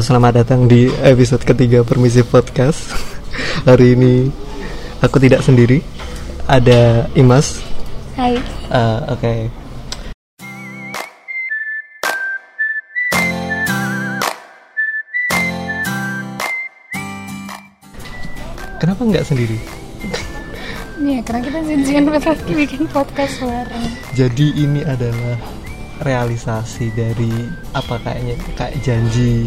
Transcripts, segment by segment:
Halo, selamat datang di episode ketiga Permisi Podcast. Hari ini aku tidak sendiri, ada Imas. Hai. Uh, Oke. Kenapa nggak sendiri? Iya, karena kita janjian buat bikin podcast bareng. Jadi ini adalah realisasi dari apa kayaknya kayak janji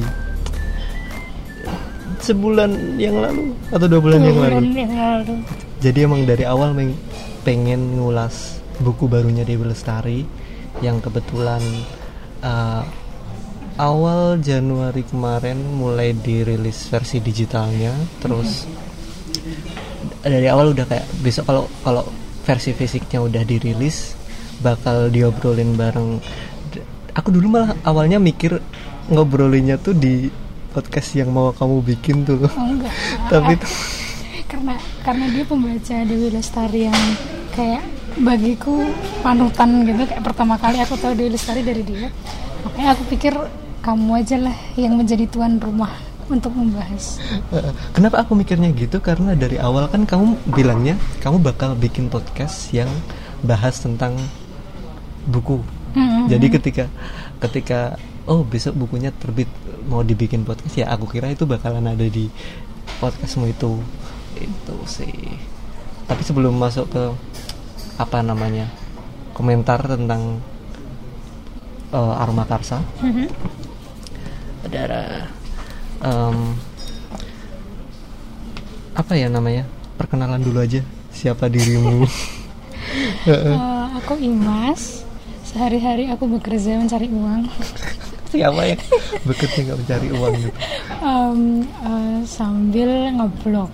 sebulan yang lalu atau dua bulan, yang, lalu. yang lalu. Jadi emang dari awal pengen ngulas buku barunya Dewi Lestari yang kebetulan uh, awal Januari kemarin mulai dirilis versi digitalnya, terus dari awal udah kayak besok kalau kalau versi fisiknya udah dirilis bakal diobrolin bareng aku dulu malah awalnya mikir ngobrolinnya tuh di podcast yang mau kamu bikin tuh Oh enggak. tapi tuh karena karena dia pembaca Dewi Lestari yang kayak bagiku panutan gitu kayak pertama kali aku tahu Dewi Lestari dari dia makanya aku pikir kamu aja lah yang menjadi tuan rumah untuk membahas Eh, Kenapa aku mikirnya gitu? Karena dari awal kan kamu bilangnya kamu bakal bikin podcast yang bahas tentang buku. Hmm. Jadi ketika ketika oh besok bukunya terbit mau dibikin podcast ya aku kira itu bakalan ada di podcastmu itu. Itu sih. Tapi sebelum masuk ke apa namanya komentar tentang eh, Aroma Karsa, Mhm. ada em, apa ya namanya perkenalan dulu aja siapa dirimu Eh, aku Imas sehari-hari aku bekerja mencari uang siapa yang bekerja nggak mencari uang gitu. Em, eh, sambil ngeblog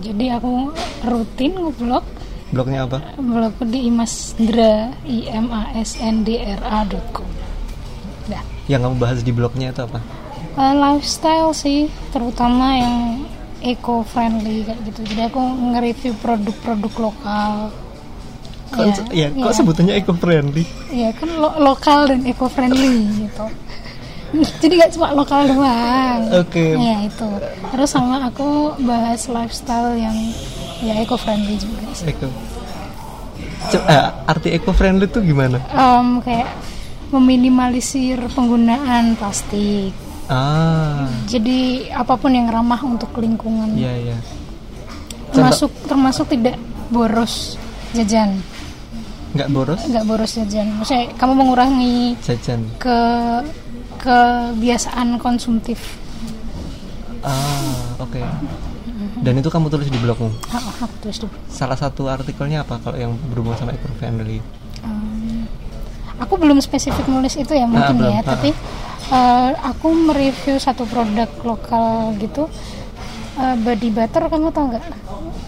jadi aku rutin ngeblog blognya apa? Blogku di imasdra i m a s n d r a com. Dah. yang kamu bahas di blognya itu apa? Eh, lifestyle sih terutama yang eco friendly kayak gitu. Jadi aku nge-review produk-produk lokal. Kok, ya, kok iya. sebutannya eco friendly Iya kan lo- lokal dan eco friendly gitu. Jadi gak cuma lokal doang. Oke. Iya itu. Terus sama aku bahas lifestyle yang ya eco friendly juga sih. eco Co- eh, arti eco friendly tuh gimana Em, kayak meminimalisir penggunaan plastik. ah Jadi apa pun yang ramah untuk lingkungan. iya iya Termasuk termasuk tidak boros jajan. nggak boros Nggak boros jajan. Maksudnya kamu mengurangi jajan ke kebiasaan konsumtif. ah oke dan itu kamu tulis di blogmu Ah, ah, aku tulis dulu. salah satu artikelnya apa kalau yang berhubungan sama eco friendly Um, aku belum spesifik nulis itu ya mungkin belum. ya, Ah. tapi uh, aku mereview satu produk lokal gitu. Uh, body butter kamu tau nggak?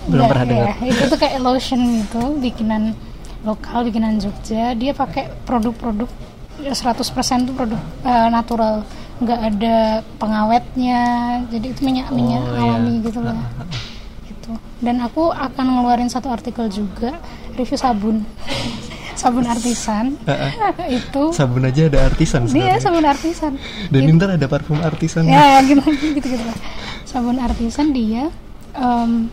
Belum pernah dengar. ya. Itu tuh kayak lotion gitu, bikinan lokal, bikinan Jogja. Dia pakai produk-produk ya 100% tuh produk uh, natural, nggak ada pengawetnya. Jadi itu minyak-minyak Oh, iya. alami gitu lah. Ah, ah, ah. gitu. Dan aku akan ngeluarin satu artikel juga review sabun. sabun artisan. itu sabun aja ada artisan sekarang sabun artisan. dan Itu- ntar ada parfum artisan ya gitu gitu gitu lah. Sabun artisan dia em,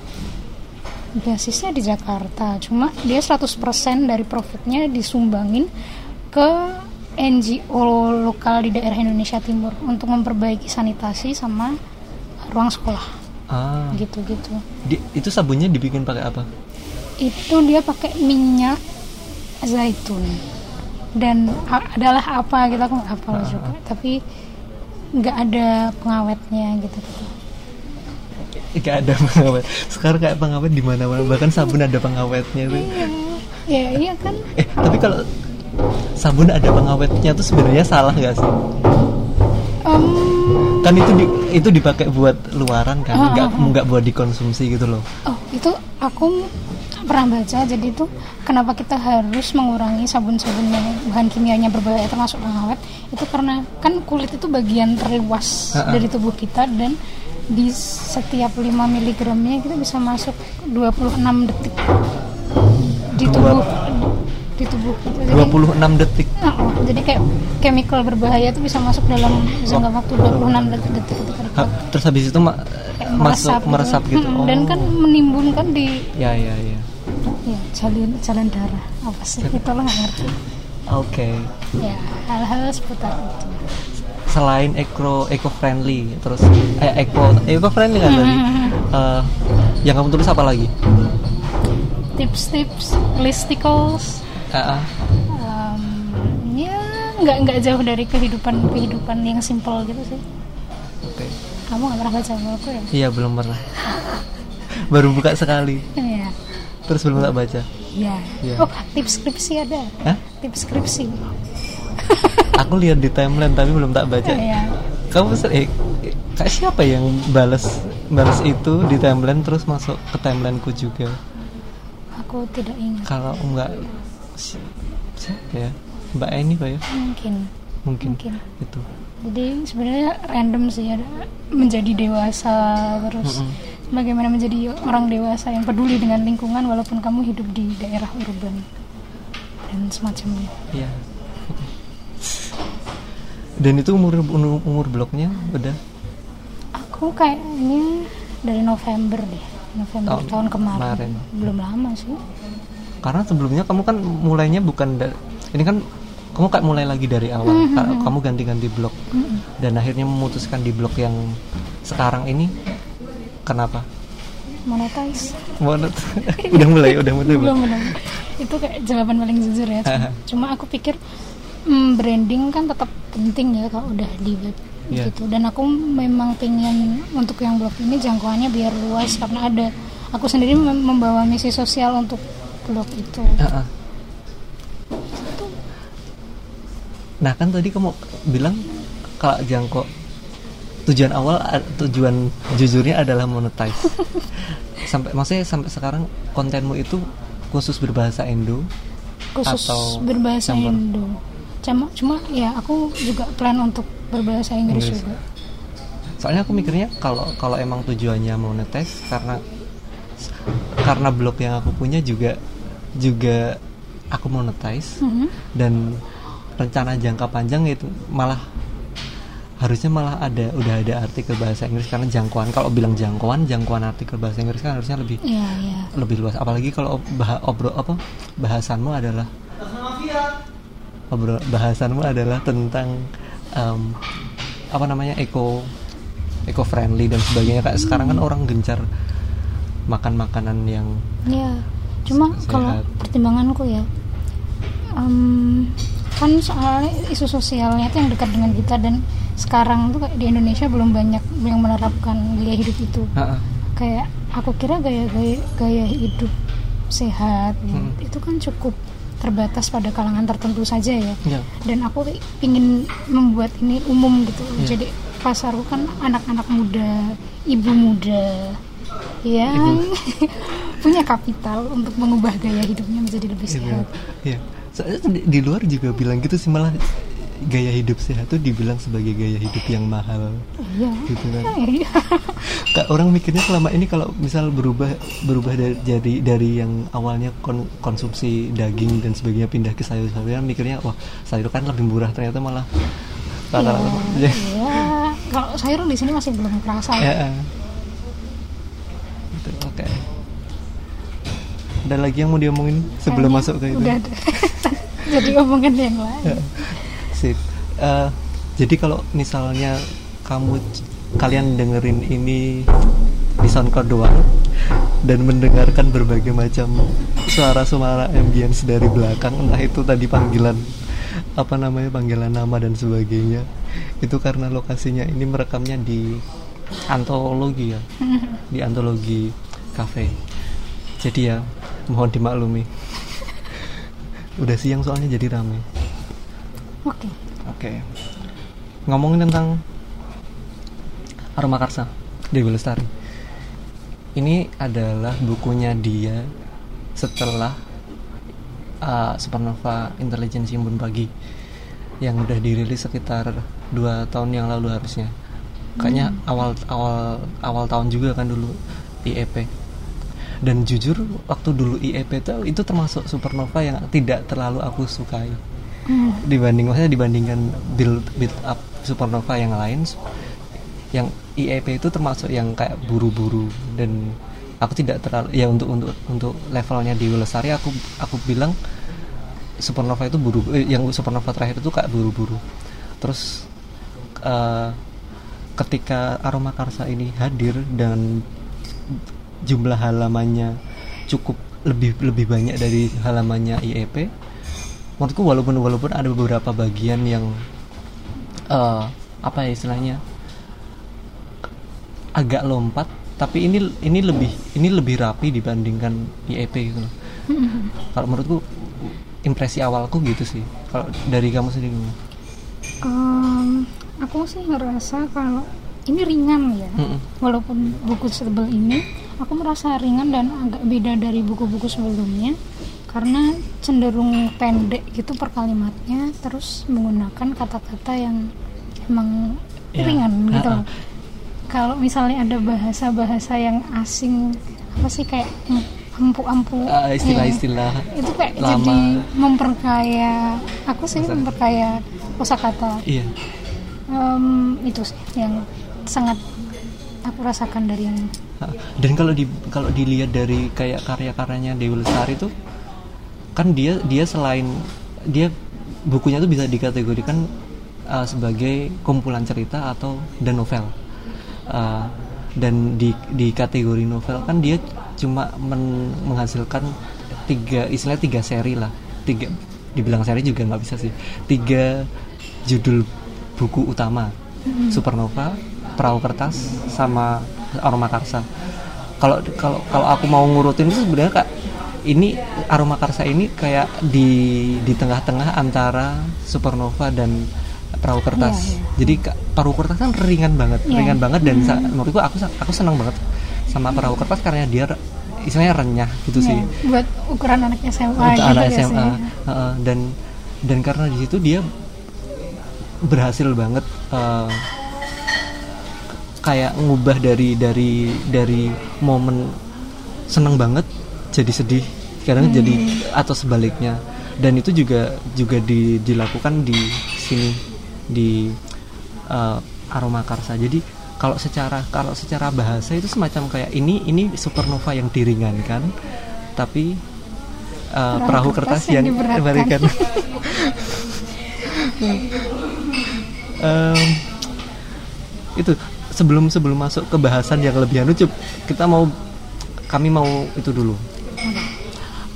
basisnya di Jakarta. Cuma dia 100% dari profitnya disumbangin ke NGO lokal di daerah Indonesia Timur untuk memperbaiki sanitasi sama ruang sekolah. Ah. Gitu-gitu. Di- itu sabunnya dibikin pakai apa? Itu dia pakai minyak zaitun. Dan adalah apa gitu aku nggak hafal juga. Tapi nggak ada pengawetnya gitu. Gitu Gak ada pengawet. Sekarang kayak pengawet di mana mana bahkan sabun ada pengawetnya. Tuh ya iya kan? Eh tapi kalau sabun ada pengawetnya tuh sebenarnya salah nggak sih Em, kan itu di, itu dipakai buat luaran kan Ah, nggak ah, ah. nggak buat dikonsumsi gitu loh oh itu aku pernah baca jadi itu kenapa kita harus mengurangi sabun-sabun yang bahan kimianya berbahaya termasuk pengawet itu karena kan kulit itu bagian terluas Ah, ah. dari tubuh kita dan di setiap 5 miligramnya kita bisa masuk 26 detik di tubuh di tubuh. Gitu. Jadi, 26 detik. Oh, oh, jadi kayak chemical berbahaya itu bisa masuk dalam jangka waktu 26 detik detik ketika Ha, terus habis itu ma- Kayak masuk meresap gitu. Mm-mm, dan kan menimbulkan di ya ya ya. Ya jalan jalan darah. Apa sih? Itulah nggak ngerti. Oke. Ya hal-hal seputar itu. Selain eco eco friendly terus eh eco eco friendly kan tadi? Eh, yang kamu tulis apa lagi? Tips-tips listicles Um, ya nggak nggak jauh dari kehidupan kehidupan yang simpel gitu sih oke kamu nggak pernah baca buku ya iya belum pernah baru buka sekali Iya. terus belum tak baca Ya. Iya. Oh, tips skripsi ada. Hah? Tips skripsi. aku lihat di timeline tapi belum tak baca Iya. kamu eh, kayak siapa yang balas balas itu di timeline terus masuk ke timelineku juga Aku tidak ingat. kalau enggak si- siapa ya mbak Eni pak ya Mungkin. mungkin Mungkin. itu Jadi sebenarnya random sih ada menjadi dewasa terus Mm-mm. bagaimana menjadi orang dewasa yang peduli dengan lingkungan walaupun kamu hidup di daerah urban dan semacamnya. Iya. Dan itu umur umur, umur blognya udah Aku kayaknya dari November deh. November Tahun tahun, kemarin. kemarin. Belum lama sih. Karena sebelumnya kamu kan mulainya bukan dari ini kan kamu kayak mulai lagi dari awal Mhm. Ka- kamu ganti-ganti blog Mm-mm. dan akhirnya memutuskan di blog yang sekarang ini kenapa Monetize. Monet udah mulai udah mulai belum belum itu kayak jawaban paling jujur ya cuma, cuma aku pikir mm, branding kan tetap penting ya kalau udah di web Iya. gitu dan aku memang pengen untuk yang blog ini jangkauannya biar luas karena ada aku sendiri mem- membawa misi sosial untuk blog itu Ah, ah. Nah kan tadi kamu bilang kalau jangkau tujuan awal tujuan jujurnya adalah monetize. sampai maksudnya sampai sekarang kontenmu itu khusus berbahasa Indo khusus atau berbahasa campur? Indo cuma cuma ya aku juga plan untuk berbahasa Inggris, Inggris. juga Soalnya aku mikirnya kalau kalau emang tujuannya monetize karena karena blog yang aku punya juga juga aku monetize Mhm. dan rencana jangka panjang itu malah harusnya malah ada udah ada artikel bahasa Inggris. Karena jangkauan kalau bilang jangkauan jangkauan artikel bahasa Inggris kan harusnya lebih Iya iya. lebih luas. Apalagi kalau bah obrol apa bahasanmu adalah obrol bahasanmu adalah tentang em, apa namanya eco eco friendly dan sebagainya. Kayak sekarang kan orang gencar makan makanan yang Ya, cuma kalau pertimbanganku ya, em, kan soalnya isu sosialnya itu yang dekat dengan kita dan sekarang tuh kayak di Indonesia belum banyak yang menerapkan gaya hidup itu. Ha-ha. Kayak aku kira gaya-gaya gaya hidup sehat ya, Hmm. itu kan cukup terbatas pada kalangan tertentu saja ya. ya Dan aku ingin membuat ini umum gitu. Ya. Jadi pasarku kan anak-anak muda, ibu muda yang punya kapital untuk mengubah gaya hidupnya menjadi lebih Iya, sehat. Iya. Soalnya di, di luar juga bilang gitu sih malah gaya hidup sehat tuh dibilang sebagai gaya hidup yang mahal Iya. gitu kan. Iya. Orang mikirnya selama ini kalau misal berubah berubah dari jadi dari yang awalnya kon- konsumsi daging dan sebagainya pindah ke sayur-sayuran mikirnya wah sayur kan lebih murah ternyata malah Iya. Iya. Kalau sayur di sini masih belum kerasa. ya. Oke. Ada lagi yang mau diomongin sebelum Kayaknya masuk ke itu? Udah ada. Jadi omongan yang lain. Ya. Sip. Eh, jadi kalau misalnya kamu kalian dengerin ini di SoundCloud doang dan mendengarkan berbagai macam suara-suara ambience dari belakang entah itu tadi panggilan apa namanya panggilan nama dan sebagainya itu karena lokasinya ini merekamnya di antologi ya di antologi cafe jadi ya mohon dimaklumi udah siang soalnya jadi rame Oke. Oke. Ngomongin tentang Aroma Karsa Dewi Lestari. Ini adalah bukunya dia setelah uh, Supernova Intelligence Simbun Pagi yang udah dirilis sekitar dua tahun yang lalu harusnya. Kayaknya awal awal awal tahun juga kan dulu di EP. Dan jujur waktu dulu IEP itu itu termasuk supernova yang tidak terlalu aku sukai. Hmm. dibanding maksudnya dibandingkan build build up supernova yang lain yang IEP itu termasuk yang kayak buru-buru. Dan aku tidak terlalu ya untuk untuk untuk levelnya di Lestari aku aku bilang supernova itu buru eh, yang supernova terakhir itu kayak buru-buru. Terus eh, ketika aroma karsa ini hadir dan jumlah halamannya cukup lebih lebih banyak dari halamannya IEP menurutku walaupun walaupun ada beberapa bagian yang eh, apa ya istilahnya agak lompat tapi ini ini lebih ini lebih rapi dibandingkan IEP gitu loh kalau menurutku impresi awalku gitu sih kalau dari kamu sendiri gimana? Em, aku sih ngerasa kalau ini ringan ya Mm-mm. walaupun buku setebal ini aku merasa ringan dan agak beda dari buku-buku sebelumnya karena cenderung pendek gitu per kalimatnya terus menggunakan kata-kata yang emang Ya, ringan gitu. Ha-ha. loh kalau misalnya ada bahasa-bahasa yang asing apa sih kayak ampu-ampu ya, istilah-istilah itu kayak lama. jadi memperkaya aku sih Masa- memperkaya kosakata iya. Em, itu sih yang sangat aku rasakan dari yang Ah, dan kalau di kalau dilihat dari kayak karya-karyanya Dewi Lestari itu kan dia dia selain dia bukunya tuh bisa dikategorikan uh, sebagai kumpulan cerita atau dan novel. Uh, dan di di kategori novel kan dia cuma men- menghasilkan tiga istilahnya tiga seri lah. Tiga dibilang seri juga nggak bisa sih. Tiga judul buku utama Supernova Perahu Kertas sama Aroma Karsa kalau kalau kalau aku mau ngurutin itu sebenarnya kak ini Aroma Karsa ini kayak di di tengah-tengah antara Supernova dan Perahu Kertas Iya, iya. jadi Kak, Perahu Kertas kan ringan banget Iya. ringan banget dan sa- menurutku aku aku senang banget sama Perahu Kertas karena dia istilahnya renyah gitu sih ya, buat ukuran anak SMA untuk gitu anak ya SMA sih. Heeh, dan dan karena di situ dia berhasil banget eh, kayak ngubah dari dari dari momen seneng banget jadi sedih kadang Hmm. jadi atau sebaliknya dan itu juga juga di- dilakukan di sini di eh, aroma karsa jadi kalau secara kalau secara bahasa itu semacam kayak ini ini supernova yang diringankan tapi eh, perahu kertas, yang, diberatkan. diberatkan. Em, itu sebelum sebelum masuk ke bahasan yang lebih anu kita mau kami mau itu dulu.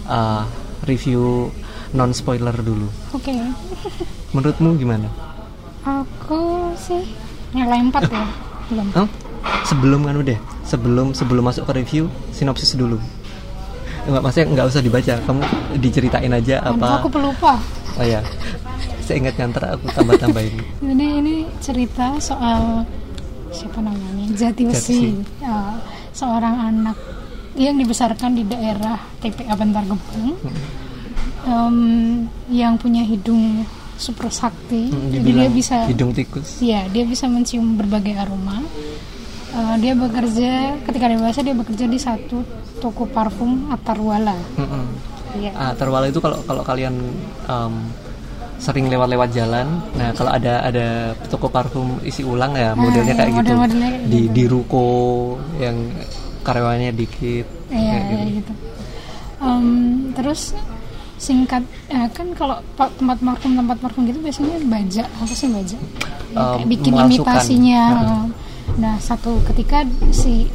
Eh, review non spoiler dulu. Oke. Menurutmu gimana? Aku sih nilai 4 ya belum. Hah? sebelum anu deh sebelum sebelum masuk ke review sinopsis dulu. Enggak, maksudnya nggak usah dibaca kamu diceritain aja Aduh, apa aku pelupa. Oh ya saya ingat nyantar aku tambah tambahin Jadi ini cerita soal siapa namanya Jati Besi, Ya, seorang anak yang dibesarkan di daerah TPA Bantar Gebang, Em, yang punya hidung super sakti, Hmm, jadi dia bisa, hidung tikus ya dia bisa mencium berbagai aroma. Eh, dia bekerja ketika dewasa dia bekerja di satu toko parfum Atarwala. Mm-mm. Iya. Ah, terwala itu kalau kalau kalian em, sering lewat-lewat jalan, nah kalau ada ada toko parfum isi ulang ya modelnya iya, kayak gitu kayak di gitu. di ruko yang karyawannya dikit. Iya, kayak gitu. gitu. Terus singkat eh, kan kalau pa- tempat parfum tempat parfum gitu biasanya baja apa sih baja? Ya, kayak bikin imitasinya. Nah satu ketika si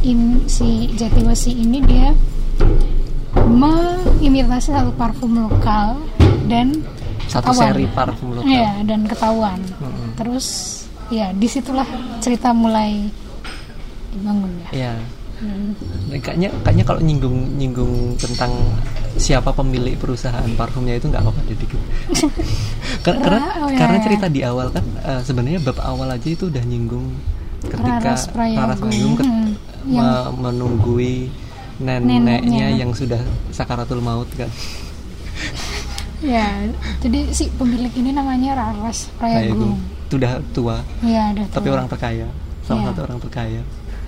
in, si Jatiwesi ini dia mengimitasi satu parfum lokal dan Satu ketahuan. seri parfum lokal. Iya dan ketahuan. Mm-mm. Terus ya di situlah cerita mulai dibangun ya. Iya. Hmm. Dan kayaknya kayaknya kalau nyinggung nyinggung tentang siapa pemilik perusahaan parfumnya itu nggak apa-apa dikit. karena karena, Oh, karena cerita di awal kan eh, sebenarnya bab awal aja itu udah nyinggung ketika Raras ket- Hmm. me- menunggui neneknya Neneknya. yang sudah sakaratul maut kan. Ya, jadi si pemilik ini namanya Raras Prayagung. Itu udah tua Iya, ada tapi tuh. orang terkaya. Salah Iya. satu orang terkaya.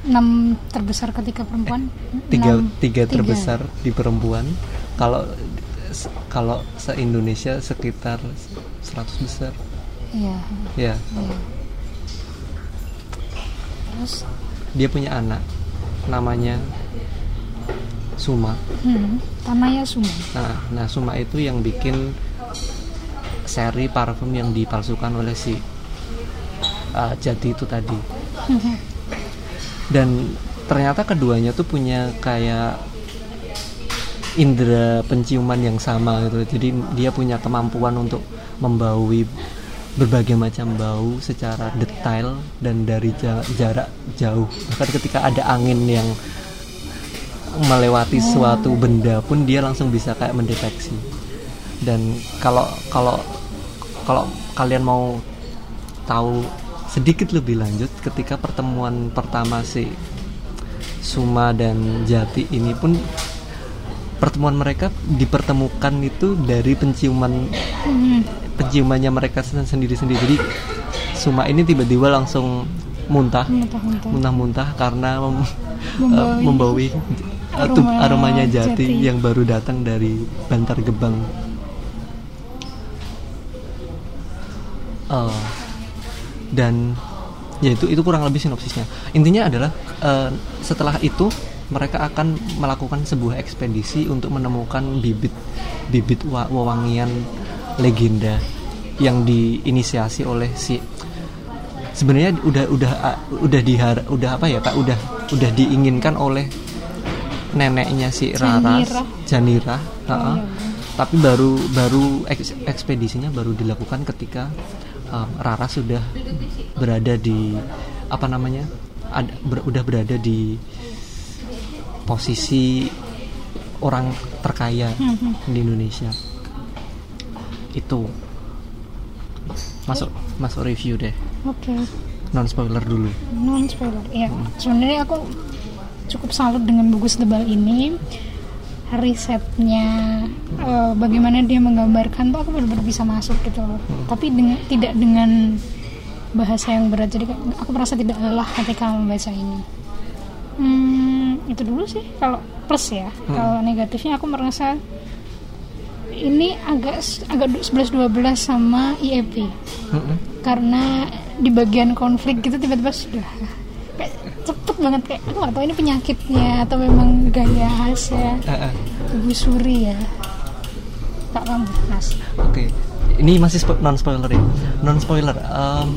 enam terbesar ketika perempuan tiga enam- tiga terbesar di perempuan kalau kalau se Indonesia sekitar 100 besar iya ya iya terus dia punya anak namanya Suma. Hmm, Tamaya Suma. Nah nah Suma itu yang bikin seri parfum yang dipalsukan oleh si uh, Jati itu tadi. Dan ternyata keduanya tuh punya kayak indera penciuman yang sama gitu. Jadi dia punya kemampuan untuk membaui berbagai macam bau secara detail dan dari ja- jarak jauh. Bahkan ketika ada angin yang melewati suatu benda pun dia langsung bisa kayak mendeteksi. Dan kalau kalau kalau kalian mau tahu sedikit lebih lanjut ketika pertemuan pertama si Suma dan Jati ini pun pertemuan mereka dipertemukan itu dari penciuman penciumannya mereka sendiri-sendiri. Jadi Suma ini tiba-tiba langsung muntah muntah-muntah. karena mem- Membaui eh, membaui tub- aroma aromanya jati, jati. yang baru datang dari Bantar Gebang. Eh, dan ya itu itu kurang lebih sinopsisnya. Intinya adalah eh, setelah itu mereka akan melakukan sebuah ekspedisi untuk menemukan bibit bibit wa- wewangian legenda yang diinisiasi oleh si sebenarnya udah udah uh, udah dihar udah apa ya kak udah udah diinginkan oleh neneknya si Raras Janira. Janira Oh, ha-ha. iya. tapi baru baru eks- ekspedisinya baru dilakukan ketika um, Raras sudah berada di apa namanya ada, ber- udah berada di posisi orang terkaya Mhm. di Indonesia itu masuk masuk review deh oke non spoiler dulu non spoiler ya sebenarnya aku cukup salut dengan buku setebal ini. Risetnya eh, bagaimana dia menggambarkan tuh aku benar-benar bisa masuk gitu loh. Tapi dengan tidak dengan bahasa yang berat. Jadi aku merasa tidak lelah ketika membaca ini. Hmm, itu dulu sih. Kalau plus ya. Kalau negatifnya aku merasa ini agak agak 11-12 sama IEP Mm-mm. karena di bagian konflik gitu tiba-tiba sudah cepet banget kayak aku nggak tahu ini penyakitnya atau memang gaya khasnya Eh, eh. ibu suri ya tak kamu mas Oke, ini masih spo- non spoiler ya. Non spoiler. em,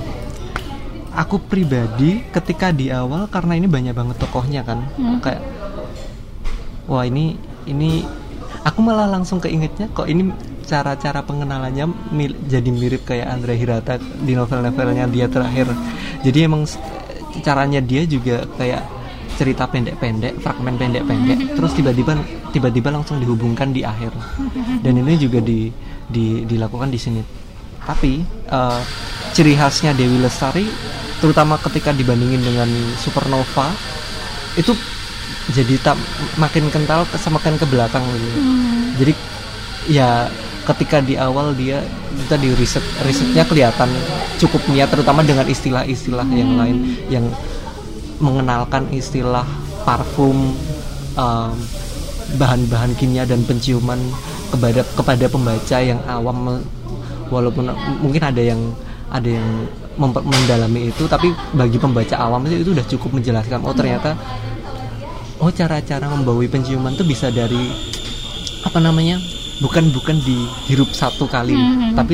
aku pribadi ketika di awal karena ini banyak banget tokohnya kan, Hmm. kayak wah ini ini aku malah langsung keingetnya kok ini cara-cara pengenalannya mil- jadi mirip kayak Andre Hirata di novel-novelnya dia terakhir. Jadi emang caranya dia juga kayak cerita pendek-pendek, fragmen pendek-pendek, terus tiba-tiba tiba-tiba langsung dihubungkan di akhir. Dan ini juga di, di dilakukan di sini. Tapi eh, ciri khasnya Dewi Lestari, terutama ketika dibandingin dengan Supernova, itu jadi tak makin kental ke semakin ke belakang gitu. Jadi ya ketika di awal dia kita di riset risetnya kelihatan cukup niat terutama dengan istilah-istilah yang lain yang mengenalkan istilah parfum um, bahan-bahan kimia dan penciuman kepada kepada pembaca yang awam walaupun mungkin ada yang ada yang memper- mendalami itu tapi bagi pembaca awam itu, itu udah cukup menjelaskan oh ternyata oh cara-cara membaui penciuman tuh bisa dari apa namanya bukan bukan dihirup satu kali Mhm. tapi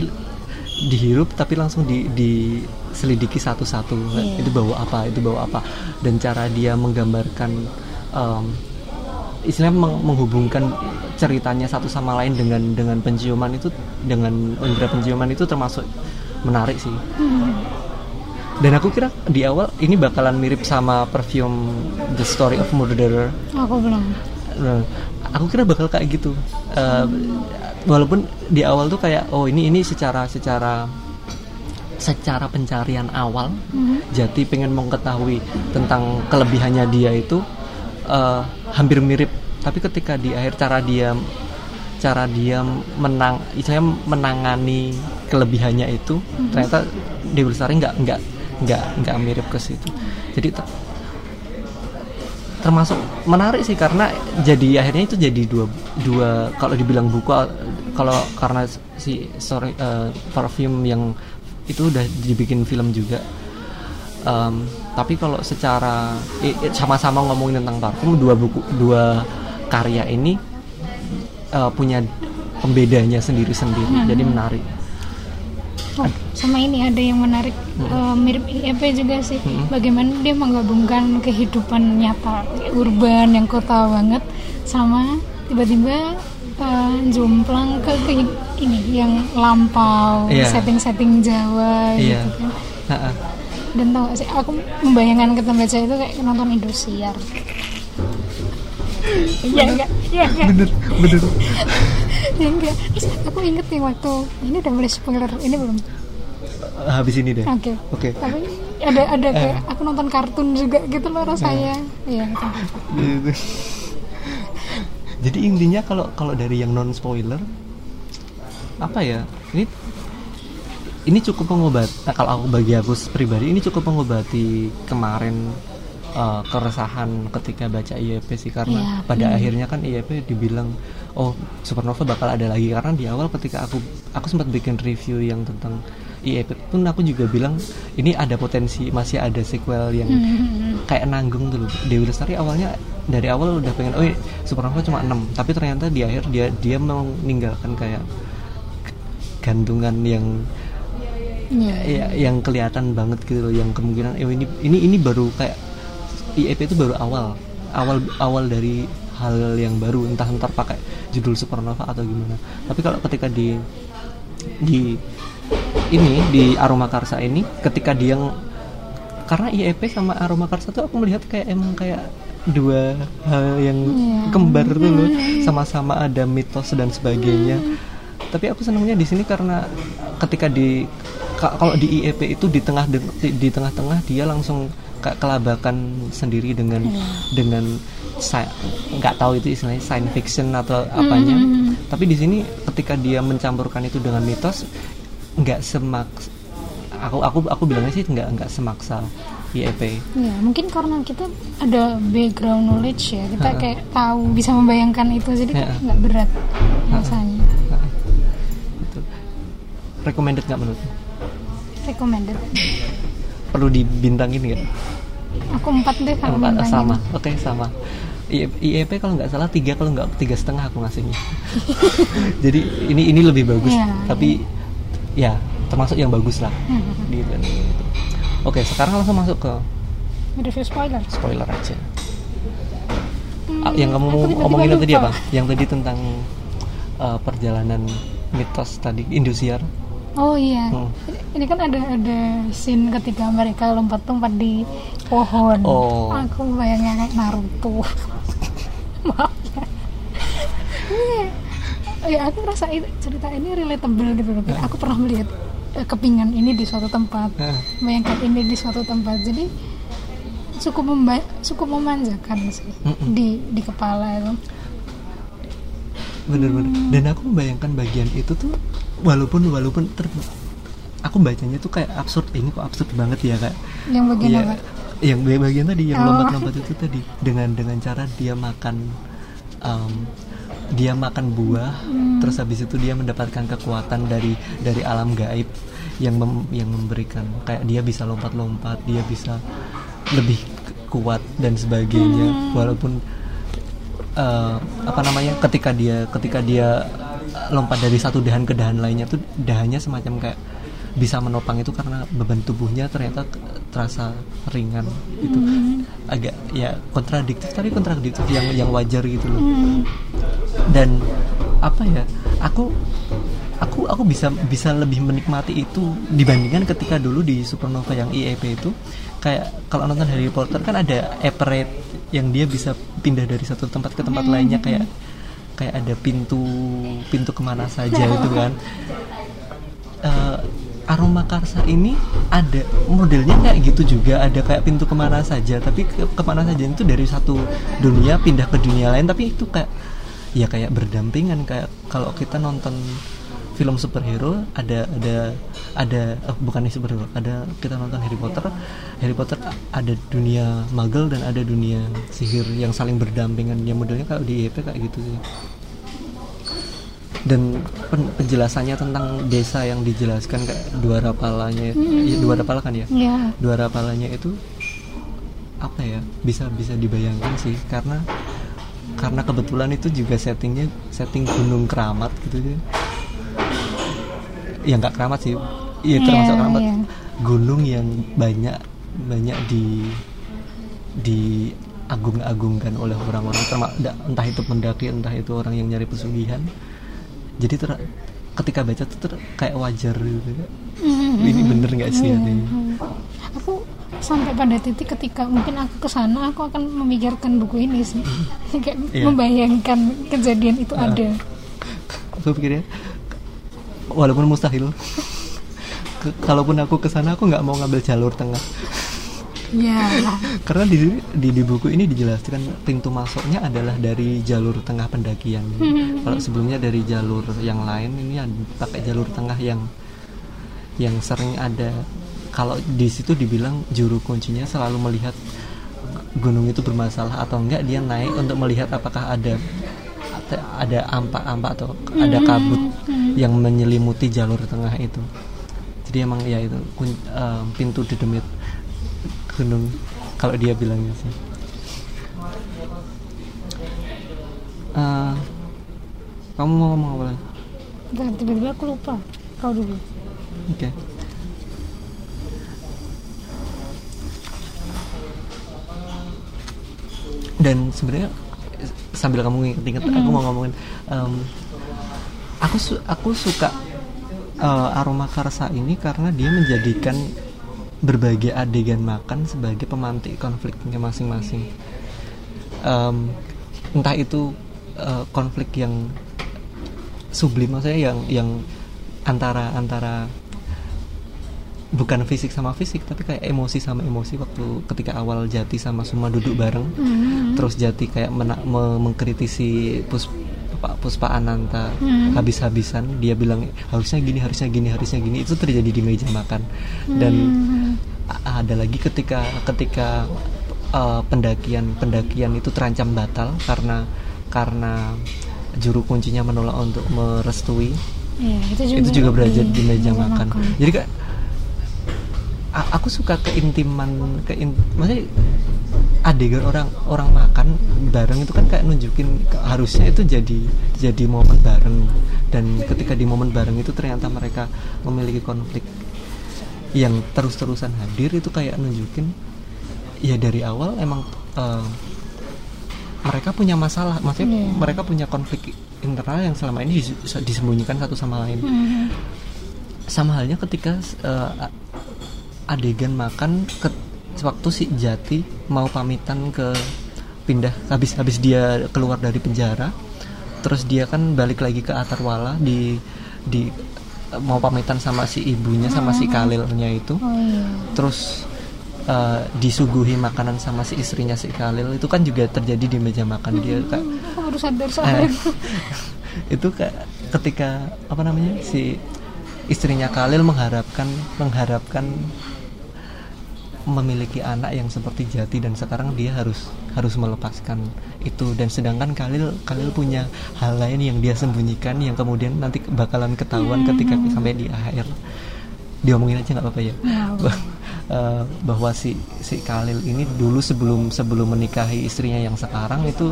dihirup tapi langsung di diselidiki satu-satu. Iya. itu bau apa itu bau apa. Dan cara dia menggambarkan em, istilahnya meng- menghubungkan ceritanya satu sama lain dengan dengan penciuman itu dengan indera penciuman itu termasuk menarik sih. Dan aku kira di awal ini bakalan mirip sama perfume The Story of Murderer. Aku belum aku kira bakal kayak gitu. Eh, walaupun di awal tuh kayak oh ini ini secara secara secara pencarian awal Jati pengen mengetahui tentang kelebihannya dia itu eh, hampir mirip. Tapi ketika di akhir cara dia cara dia menang, istilahnya menangani kelebihannya itu ternyata Dewi Lestari nggak nggak nggak nggak mirip ke situ. Jadi termasuk menarik sih karena jadi akhirnya itu jadi dua dua kalau dibilang buku kalau karena si sorry uh, parfum yang itu udah dibikin film juga. Um, tapi kalau secara eh, sama-sama ngomongin tentang parfum dua buku dua karya ini uh, punya pembedanya sendiri-sendiri. Hmm. jadi menarik. Oh, sama ini ada yang menarik hmm. uh, mirip IEP juga sih. Hmm. Bagaimana dia menggabungkan kehidupan nyata urban yang kota banget sama tiba-tiba uh, jomplang ke, ke ini yang lampau yeah. setting-setting Jawa yeah. gitu kan. Ha -ha. Dan tau gak sih aku membayangkan ketika baca itu kayak nonton Indosiar. Iya enggak? Iya enggak? Bener, bener. ya enggak. Terus aku inget nih waktu ini udah mulai spoiler ini belum? Habis ini deh. Oke. Okay. Oke. Okay. Tapi ada ada kayak eh. aku nonton kartun juga gitu loh rasanya. Iya. Gitu. Jadi intinya kalau kalau dari yang non spoiler apa ya? Ini ini cukup pengobat. Nah, kalau aku bagi aku pribadi ini cukup mengobati kemarin uh, keresahan ketika baca IEP sih karena yeah, pada hmm. akhirnya kan IEP dibilang oh Supernova bakal ada lagi karena di awal ketika aku aku sempat bikin review yang tentang IEP pun aku juga bilang ini ada potensi masih ada sequel yang hmm. kayak nanggung dulu Dewi Lestari awalnya dari awal udah pengen oh Supernova cuma 6 tapi ternyata di akhir dia dia meninggalkan kayak gantungan yang yeah. ya, yang kelihatan banget gitu loh yang kemungkinan eh, ini ini ini baru kayak IEP itu baru awal awal awal dari hal yang baru entah ntar pakai judul supernova atau gimana. Tapi kalau ketika di di ini di aroma karsa ini ketika dia karena IEP sama aroma karsa tuh aku melihat kayak emang kayak dua hal yang yeah. kembar dulu sama-sama ada mitos dan sebagainya. Tapi aku senangnya di sini karena ketika di kalau di IEP itu di tengah di tengah-tengah dia langsung kelabakan sendiri dengan yeah. dengan nggak tahu itu istilahnya science fiction atau apanya mm -hmm. tapi di sini ketika dia mencampurkan itu dengan mitos nggak semak aku aku aku bilangnya sih nggak nggak semaksa IEP ya mungkin karena kita ada background knowledge ya kita uh -uh. kayak tahu bisa membayangkan itu jadi -uh. nggak berat rasanya recommended nggak menurut recommended perlu dibintangin nggak? Aku empat deh kalau empat sama. Oke okay, sama IEP kalau nggak salah tiga kalau nggak tiga setengah aku ngasihnya. Jadi ini ini lebih bagus. Ya, tapi ya. ya termasuk yang bagus lah. Hmm. gitu, gitu. oke sekarang langsung masuk ke review spoiler? spoiler aja. Hmm, yang kamu omongin tadi apa? Yang tadi tentang uh, perjalanan mitos tadi Indosiar Oh iya, hmm. ini kan ada ada scene ketika mereka lompat-lompat di pohon. Oh. Aku bayangnya kayak Naruto. Maaf ya. Iya. ya aku rasa itu, cerita ini relatable gitu loh. Aku pernah melihat uh, kepingan ini di suatu tempat, bayangkan ini di suatu tempat. Jadi cukup memba cukup memanjakan sih mm -mm. di di kepala itu. Bener-bener. Hmm. Dan aku membayangkan bagian itu tuh walaupun walaupun ter, aku bacanya tuh kayak absurd ini kok absurd banget ya kak yang bagian ya, apa yang bagian tadi yang oh. lompat-lompat itu tadi dengan dengan cara dia makan um, dia makan buah hmm. terus habis itu dia mendapatkan kekuatan dari dari alam gaib yang mem, yang memberikan kayak dia bisa lompat-lompat dia bisa lebih kuat dan sebagainya hmm. walaupun uh, apa namanya ketika dia ketika dia lompat dari satu dahan ke dahan lainnya tuh dahannya semacam kayak bisa menopang itu karena beban tubuhnya ternyata terasa ringan itu mm. agak ya kontradiktif tapi kontradiktif yang yang wajar gitu loh mm. dan apa ya aku aku aku bisa bisa lebih menikmati itu dibandingkan ketika dulu di Supernova yang IEP itu kayak kalau nonton Harry Potter kan ada Everett yang dia bisa pindah dari satu tempat ke tempat lainnya kayak kayak ada pintu pintu ke mana saja itu kan. Uh, aroma karsa ini ada modelnya kayak gitu juga. Ada kayak pintu ke mana saja tapi ke, ke mana saja itu dari satu dunia pindah ke dunia lain. Tapi itu kayak ya kayak berdampingan. Kayak kalau kita nonton film superhero ada ada ada eh, bukan superhero ada kita nonton Harry Potter. Harry Potter ada dunia Muggle dan ada dunia sihir yang saling berdampingan. Yang modelnya kalau di EP kayak gitu sih. Dan pen- penjelasannya tentang desa yang dijelaskan kayak dua rapalanya ya, dua rapala kan ya? Ya dua rapalanya itu apa ya? Bisa bisa dibayangkan sih karena karena kebetulan itu juga settingnya setting gunung keramat gitu ya ya nggak keramat sih iya termasuk keramat iya. gunung yang banyak banyak di di agung-agungkan oleh orang-orang entah itu pendaki entah itu orang yang nyari pesugihan jadi ter- ketika baca tuh ter- kayak wajar gitu ini bener nggak sih Iya. ini? Hmm. aku sampai pada titik ketika mungkin aku ke sana aku akan memikirkan buku ini sih kayak Iya. membayangkan kejadian itu Ah. ada aku pikirnya walaupun mustahil. Ke- kalaupun aku ke sana aku nggak mau ngambil jalur tengah. Ya karena di, di di buku ini dijelaskan pintu masuknya adalah dari jalur tengah pendakian. Kalau sebelumnya dari jalur yang lain ini ada pakai jalur tengah yang yang sering ada. Kalau di situ dibilang juru kuncinya selalu melihat gunung itu bermasalah atau enggak dia naik untuk melihat apakah ada ada ampak-ampak atau ada kabut yang menyelimuti jalur tengah itu. Jadi emang ya itu kun- eh, pintu di demit gunung kalau dia bilangnya sih. Eh, kamu mau ngomong apa lagi? Dan tiba-tiba aku lupa. Kau dulu. Oke. Dan sebenarnya sambil kamu inget-inget, aku mau ngomongin, em, aku su- aku suka eh, aroma karsa ini karena dia menjadikan berbagai adegan makan sebagai pemantik konfliknya masing-masing. Em, entah itu eh, konflik yang sublim maksudnya yang yang antara antara bukan fisik sama fisik tapi kayak emosi sama emosi waktu ketika awal Jati sama Suma duduk bareng Hmm. terus Jati kayak mena- me- mengkritisi pus Pak Puspa Ananta Hmm. habis-habisan dia bilang harusnya gini harusnya gini harusnya gini itu terjadi di meja makan dan Hmm. ada lagi ketika ketika uh, pendakian pendakian itu terancam batal karena karena juru kuncinya menolak untuk merestui Ya, itu juga, itu juga berada di meja meja makan. Jadi kak, a- aku suka keintiman, kein, maksudnya adegan orang orang makan bareng itu kan kayak nunjukin harusnya itu jadi jadi momen bareng dan ketika di momen bareng itu ternyata mereka memiliki konflik yang terus-terusan hadir itu kayak nunjukin ya dari awal emang eh, mereka punya masalah, maksudnya Iya. mereka punya konflik internal yang selama ini dis- disembunyikan satu sama lain Hmm. sama halnya ketika a- adegan makan ke waktu si Jati mau pamitan ke pindah habis habis dia keluar dari penjara terus dia kan balik lagi ke Atarwala di di mau pamitan sama si ibunya sama si Kalilnya itu Oh iya. terus eh, disuguhi makanan sama si istrinya si Kalil itu kan juga terjadi di meja makan dia kayak Aku baru sadar. Eh, itu kayak ketika apa namanya si istrinya Khalil mengharapkan mengharapkan memiliki anak yang seperti Jati dan sekarang dia harus harus melepaskan itu. Dan sedangkan Khalil Khalil punya hal lain yang dia sembunyikan yang kemudian nanti bakalan ketahuan ketika sampai di akhir diomongin aja nggak apa-apa ya? Bah- eh, bahwa si si Khalil ini dulu sebelum sebelum menikahi istrinya yang sekarang itu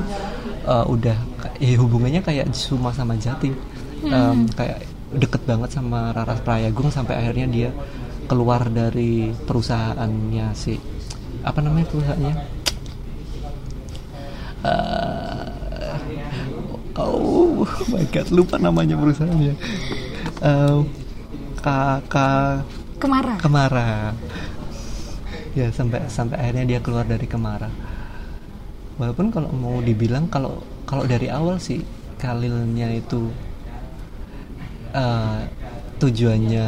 eh, udah ya hubungannya kayak Suma sama Jati. Em, kayak deket banget sama Rara Prayagung sampai akhirnya dia keluar dari perusahaannya si apa namanya perusahaannya Eh, oh my god lupa namanya perusahaannya Eh, kakak Kemara. Kemara. Ya sampai sampai akhirnya dia keluar dari Kemara. Walaupun kalau mau dibilang kalau kalau dari awal sih Khalilnya itu eh, tujuannya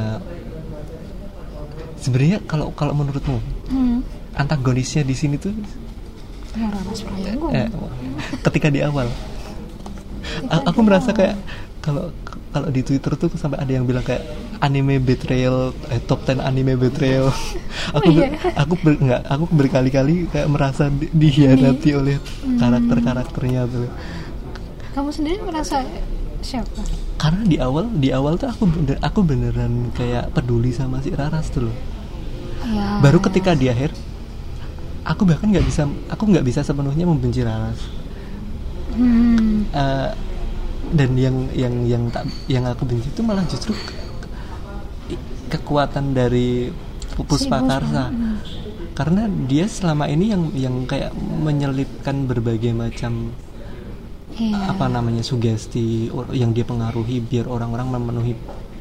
sebenarnya kalau kalau menurutmu Hmm. antagonisnya di sini tuh? Prayogo. eh, ketika di awal. A- aku merasa kayak kalau kalau di Twitter tuh sampai ada yang bilang kayak anime betrayal eh, top 10 anime betrayal. Aku iya. ber- aku ber, enggak aku berkali-kali kayak merasa di- dihianati oleh karakter-karakternya tuh. Kamu sendiri merasa siapa? Karena di awal di awal tuh aku bener, aku beneran kayak peduli sama si Raras tuh loh ya baru ketika di akhir aku bahkan nggak bisa aku nggak bisa sepenuhnya membenci Raras hmm, Eh, dan yang yang yang tak yang aku benci itu malah justru ke- ke- kekuatan dari Puspa Karsa karena dia selama ini yang yang kayak menyelipkan berbagai macam iya. apa namanya sugesti yang dia pengaruhi biar orang-orang memenuhi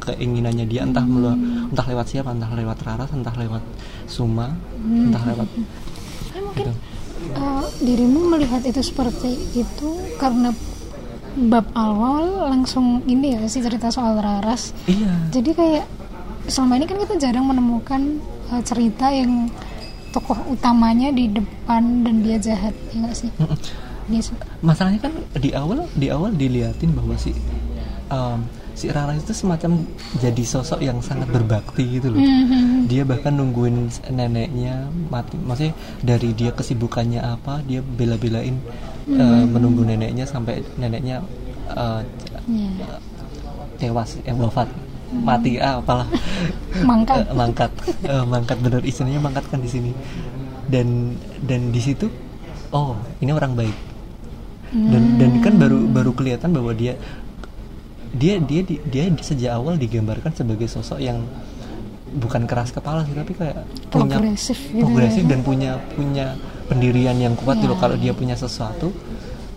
keinginannya dia entah melalui entah lewat siapa entah lewat Raras entah lewat Suma Hmm. entah lewat Ya, mungkin gitu. eh, dirimu melihat itu seperti itu karena bab awal langsung ini ya sih cerita soal Raras. Iya. Jadi kayak selama ini kan kita jarang menemukan eh, cerita yang tokoh utamanya di depan dan dia jahat ya nggak sih? Dia masalahnya kan di awal di awal diliatin bahwa si um, si Rara itu semacam jadi sosok yang sangat berbakti gitu loh. Mhm. dia bahkan nungguin neneknya mati. Maksudnya dari dia kesibukannya apa dia bela-belain uh, menunggu neneknya sampai neneknya uh, Iya. tewas eh wafat. Mati ah apalah. Mangkat. Eh, mangkat. Eh, mangkat bener istilahnya mangkat kan di sini. Dan dan di situ oh ini orang baik. Dan dan kan baru baru kelihatan bahwa dia dia dia dia, dia sejak awal digambarkan sebagai sosok yang bukan keras kepala sih tapi kayak punya Progresif gitu progresif ya. dan punya punya pendirian yang kuat gitu loh Ya. kalau dia punya sesuatu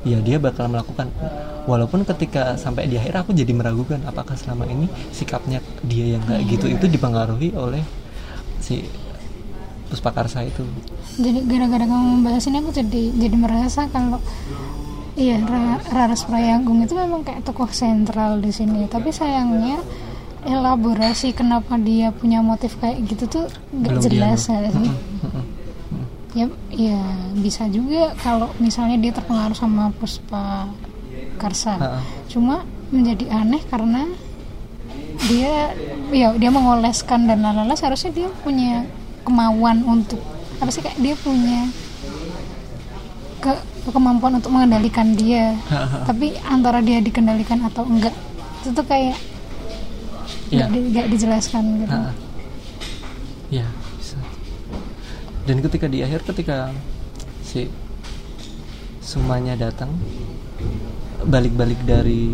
ya dia bakal melakukan walaupun ketika sampai di akhir aku jadi meragukan apakah selama ini sikapnya dia yang kayak gitu itu dipengaruhi oleh si Puspakarsa itu jadi gara-gara kamu membahas ini aku jadi jadi merasa kalau iya Ra- Raras Prayanggung itu memang kayak tokoh sentral di sini. Tapi sayangnya elaborasi kenapa dia punya motif kayak gitu tuh nggak Belum jelas ya sih ya ya bisa juga kalau misalnya dia terpengaruh sama Puspa Karsa. Cuma menjadi aneh karena dia ya dia mengoleskan dan lalala seharusnya dia punya kemauan untuk apa sih kayak dia punya ke kemampuan untuk mengendalikan dia tapi antara dia dikendalikan atau enggak itu tuh kayak nggak di- dijelaskan gitu Ha-ha. ya bisa dan ketika di akhir ketika si sumanya datang balik-balik dari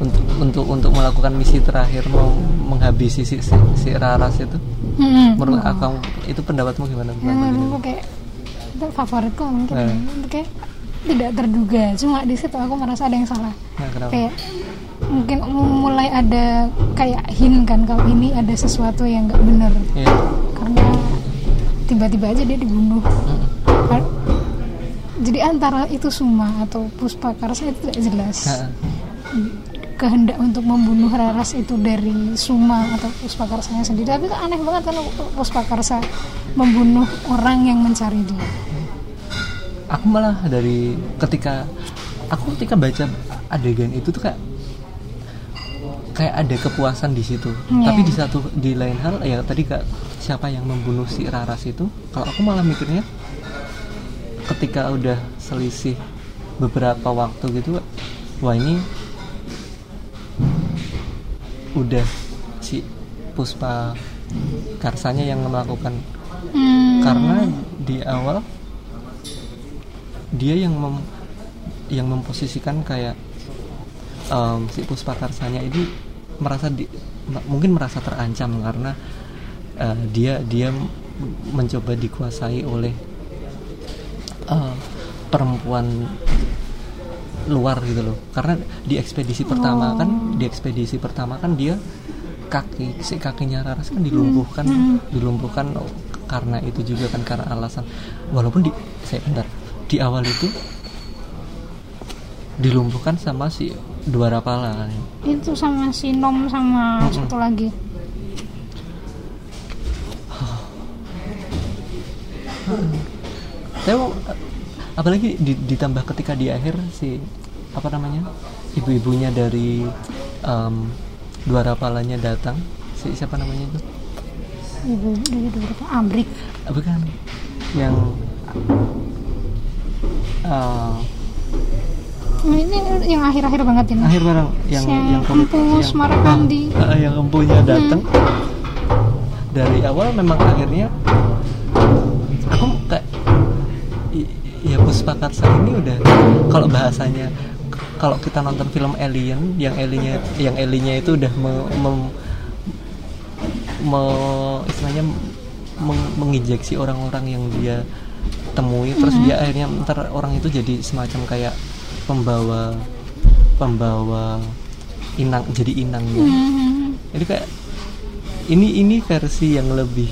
untuk untuk untuk melakukan misi terakhir mau menghabisi si, si, si Raras itu Hmm, menurut oh. kamu itu pendapatmu gimana ya itu? kayak itu favoritku mungkin Eh. Itu kayak tidak terduga cuma di situ aku merasa ada yang salah Nah, kenapa? kayak mungkin mulai ada kayak hint kan kalau ini ada sesuatu yang nggak benar Iya. karena tiba-tiba aja dia dibunuh. Kan- jadi antara itu Suma atau Puspa Karsa itu tidak jelas Ha-ha. kehendak untuk membunuh Raras itu dari Suma atau Puspa Karsanya sendiri tapi itu aneh banget kan Puspa Karsa membunuh orang yang mencari dia aku malah dari ketika aku ketika baca adegan itu tuh kayak kayak ada kepuasan di situ. Iya. tapi di satu di lain hal ya tadi kak siapa yang membunuh si Raras itu kalau aku malah mikirnya ketika udah selisih beberapa waktu gitu wah ini udah si Puspa Karsanya yang melakukan. Hmm, karena di awal dia yang mem, yang memposisikan kayak em, si Puspakarsanya ini merasa di, mungkin merasa terancam karena eh, dia dia mencoba dikuasai oleh eh, perempuan luar gitu loh. Karena di ekspedisi pertama kan di ekspedisi pertama kan dia kaki si kakinya Raras kan dilumpuhkan dilumpuhkan karena itu juga kan karena alasan. Walaupun di saya bentar di awal itu dilumpuhkan sama si dua rapala kan itu sama si Nom sama Mm-mm. satu lagi. Tapi eh, apalagi di- ditambah ketika di akhir si apa namanya ibu-ibunya dari em, dua rapalanya datang. Si siapa namanya itu? Ibu dari beberapa Amrik. Ah, bukan yang Nah, ini yang akhir-akhir banget ini. Akhir barang yang Si yang komik- Empu yang-. Ah, ah, yang empunya datang dari awal memang akhirnya aku kayak ya Puspa Karsa ini udah. Kalau bahasanya kalau kita nonton film Alien yang Aliennya yang Aliennya itu udah me, mem- me- istilahnya meng- menginjeksi orang-orang yang dia temui terus dia akhirnya ntar orang itu jadi semacam kayak pembawa pembawa inang jadi inangnya Hmm. jadi kayak ini ini versi yang lebih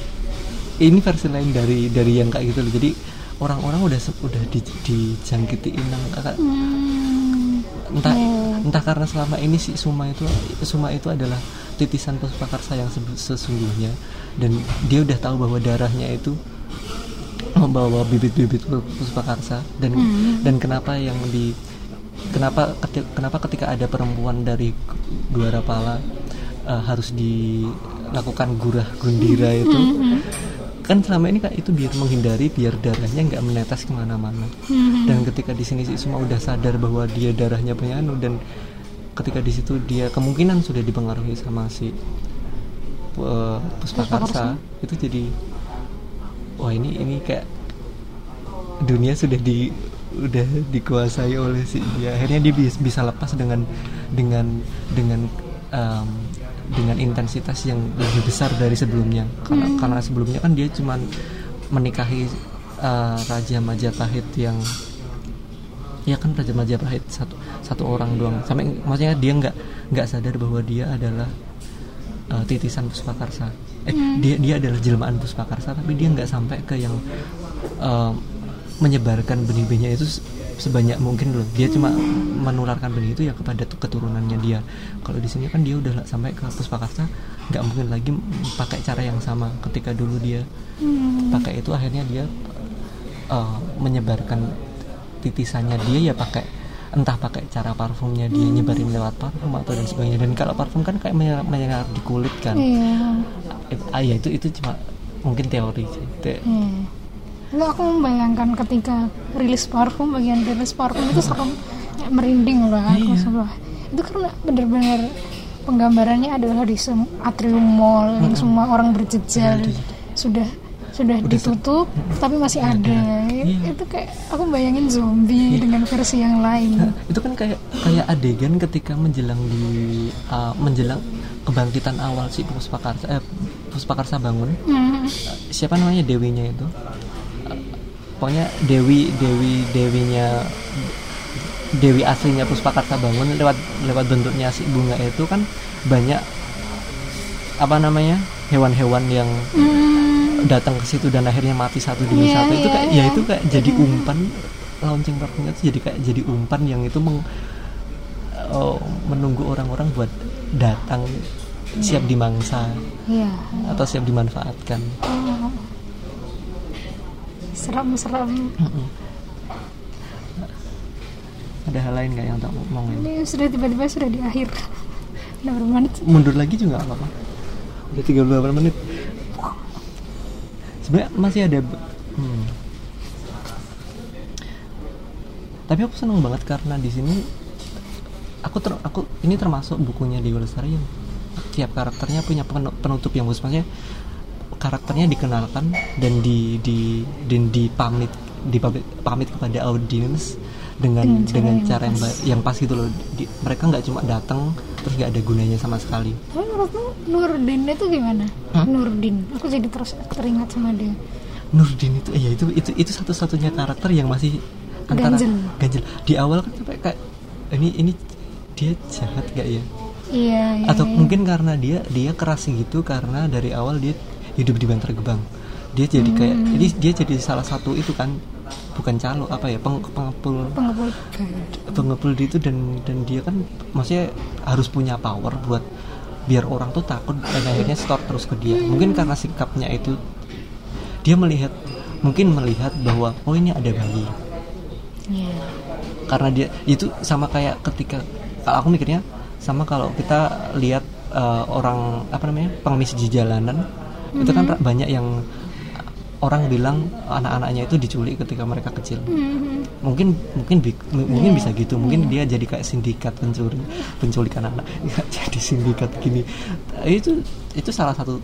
ini versi lain dari dari yang kayak gitu loh jadi orang-orang udah udah di, dijangkiti inang kakak Hmm. entah Oh. entah karena selama ini si Suma itu Suma itu adalah titisan Puspakarsa yang se- sesungguhnya dan dia udah tahu bahwa darahnya itu membawa bibit-bibit Puspakarsa dan Hmm. dan kenapa yang di kenapa keti- kenapa ketika ada perempuan dari dua rapala eh, harus dilakukan gurah gundira itu Hmm. kan selama ini kan itu biar menghindari biar darahnya nggak menetes ke mana-mana Hmm. dan ketika di sini si Suma udah sadar bahwa dia darahnya punya anu dan ketika di situ dia kemungkinan sudah dipengaruhi sama si uh, Puspakarsa itu jadi wah ini ini kayak dunia sudah di udah dikuasai oleh si dia. Akhirnya dia bis- bisa lepas dengan dengan dengan um, dengan intensitas yang lebih besar dari sebelumnya. Karena karena sebelumnya kan dia cuman menikahi uh, Raja Majapahit yang ya kan Raja Majapahit satu satu orang doang. Sampai maksudnya dia nggak nggak sadar bahwa dia adalah uh, titisan Puspakarsa eh dia dia adalah jelmaan Puspakarsa tapi dia nggak sampai ke yang uh, menyebarkan benih-benihnya itu se- sebanyak mungkin loh. Dia cuma menularkan benih itu ya kepada tu- keturunannya dia. Kalau di sini kan dia udah sampai ke Puspakarsa nggak mungkin lagi pakai cara yang sama. Ketika dulu dia Hmm. pakai itu akhirnya dia uh, menyebarkan titisannya dia ya pakai entah pakai cara parfumnya dia nyebarin lewat parfum atau dan sebagainya dan kalau parfum kan kayak menyebar di kulit kan Iya. It- ah ya itu itu cuma mungkin teori sih Iya. Lalu aku membayangkan ketika rilis parfum bagian rilis parfum itu serem kayak merinding lah aku Iya. sumpah. Itu karena benar-benar penggambarannya adalah di atrium mall yang semua orang berjejal Iya, di- sudah sudah ditutup tapi masih ada. Iya. Itu kayak aku bayangin zombie dengan versi yang lain. Nah, itu kan kayak kayak adegan ketika menjelang di uh, menjelang kebangkitan awal si Puspakarsa eh, Puspakarsa bangun Hmm. siapa namanya dewinya itu Uh, pokoknya dewi dewi dewinya dewi aslinya Puspakarsa bangun lewat lewat bentuknya si bunga itu kan banyak apa namanya hewan-hewan yang Hmm. Datang ke situ dan akhirnya mati satu demi Iya, satu itu iya, kayak ya iya. itu kayak jadi umpan launching parfumnya itu jadi kayak jadi umpan yang itu meng, oh, menunggu orang-orang buat datang siap dimangsa Iya. atau siap dimanfaatkan Oh. Serem-serem. Mm-mm. ada hal lain nggak yang tak ngomongin Ini sudah tiba-tiba sudah di akhir. Udah berapa menit? sih? mundur lagi juga nggak apa-apa udah 38 menit sebenarnya masih ada hmm. tapi aku seneng banget karena di sini aku ter, aku ini termasuk bukunya Dewi Lestari. Yang tiap karakternya punya penu- penutup yang khusus. Maksudnya karakternya dikenalkan dan di di dan dipamit dipamit pamit kepada audiens dengan Dengan cara dengan yang cara yang, pas. yang pas gitu loh Di- mereka nggak cuma datang terus nggak ada gunanya sama sekali Tapi menurutmu Nurdin itu gimana? Hah? Nurdin, aku jadi terus teringat sama dia. Nurdin itu ya itu itu itu satu-satunya karakter yang masih antara Ganjel. ganjel. Di awal kan sampai kayak ini ini dia jahat gak ya? Iya, iya. Atau iya. mungkin karena dia dia keras gitu karena dari awal dia hidup di Bantar Gebang. Dia jadi kayak Hmm. jadi dia jadi salah satu itu kan bukan calo apa ya peng, pengepul. Pengepul. Pengepul itu dan dan dia kan maksudnya harus punya power buat biar orang tuh takut dan akhirnya store terus ke dia. Mungkin karena sikapnya itu dia melihat mungkin melihat bahwa oh ini ada bayi. Iya. karena dia itu sama kayak ketika kalau aku mikirnya sama kalau kita lihat eh, orang apa namanya pengemis di jalanan itu kan ra- banyak yang orang bilang anak-anaknya itu diculik ketika mereka kecil Mhm. mungkin mungkin bi- mungkin bisa gitu mungkin dia jadi kayak sindikat pencuri penculikan anak Nggak jadi sindikat gini itu itu salah satu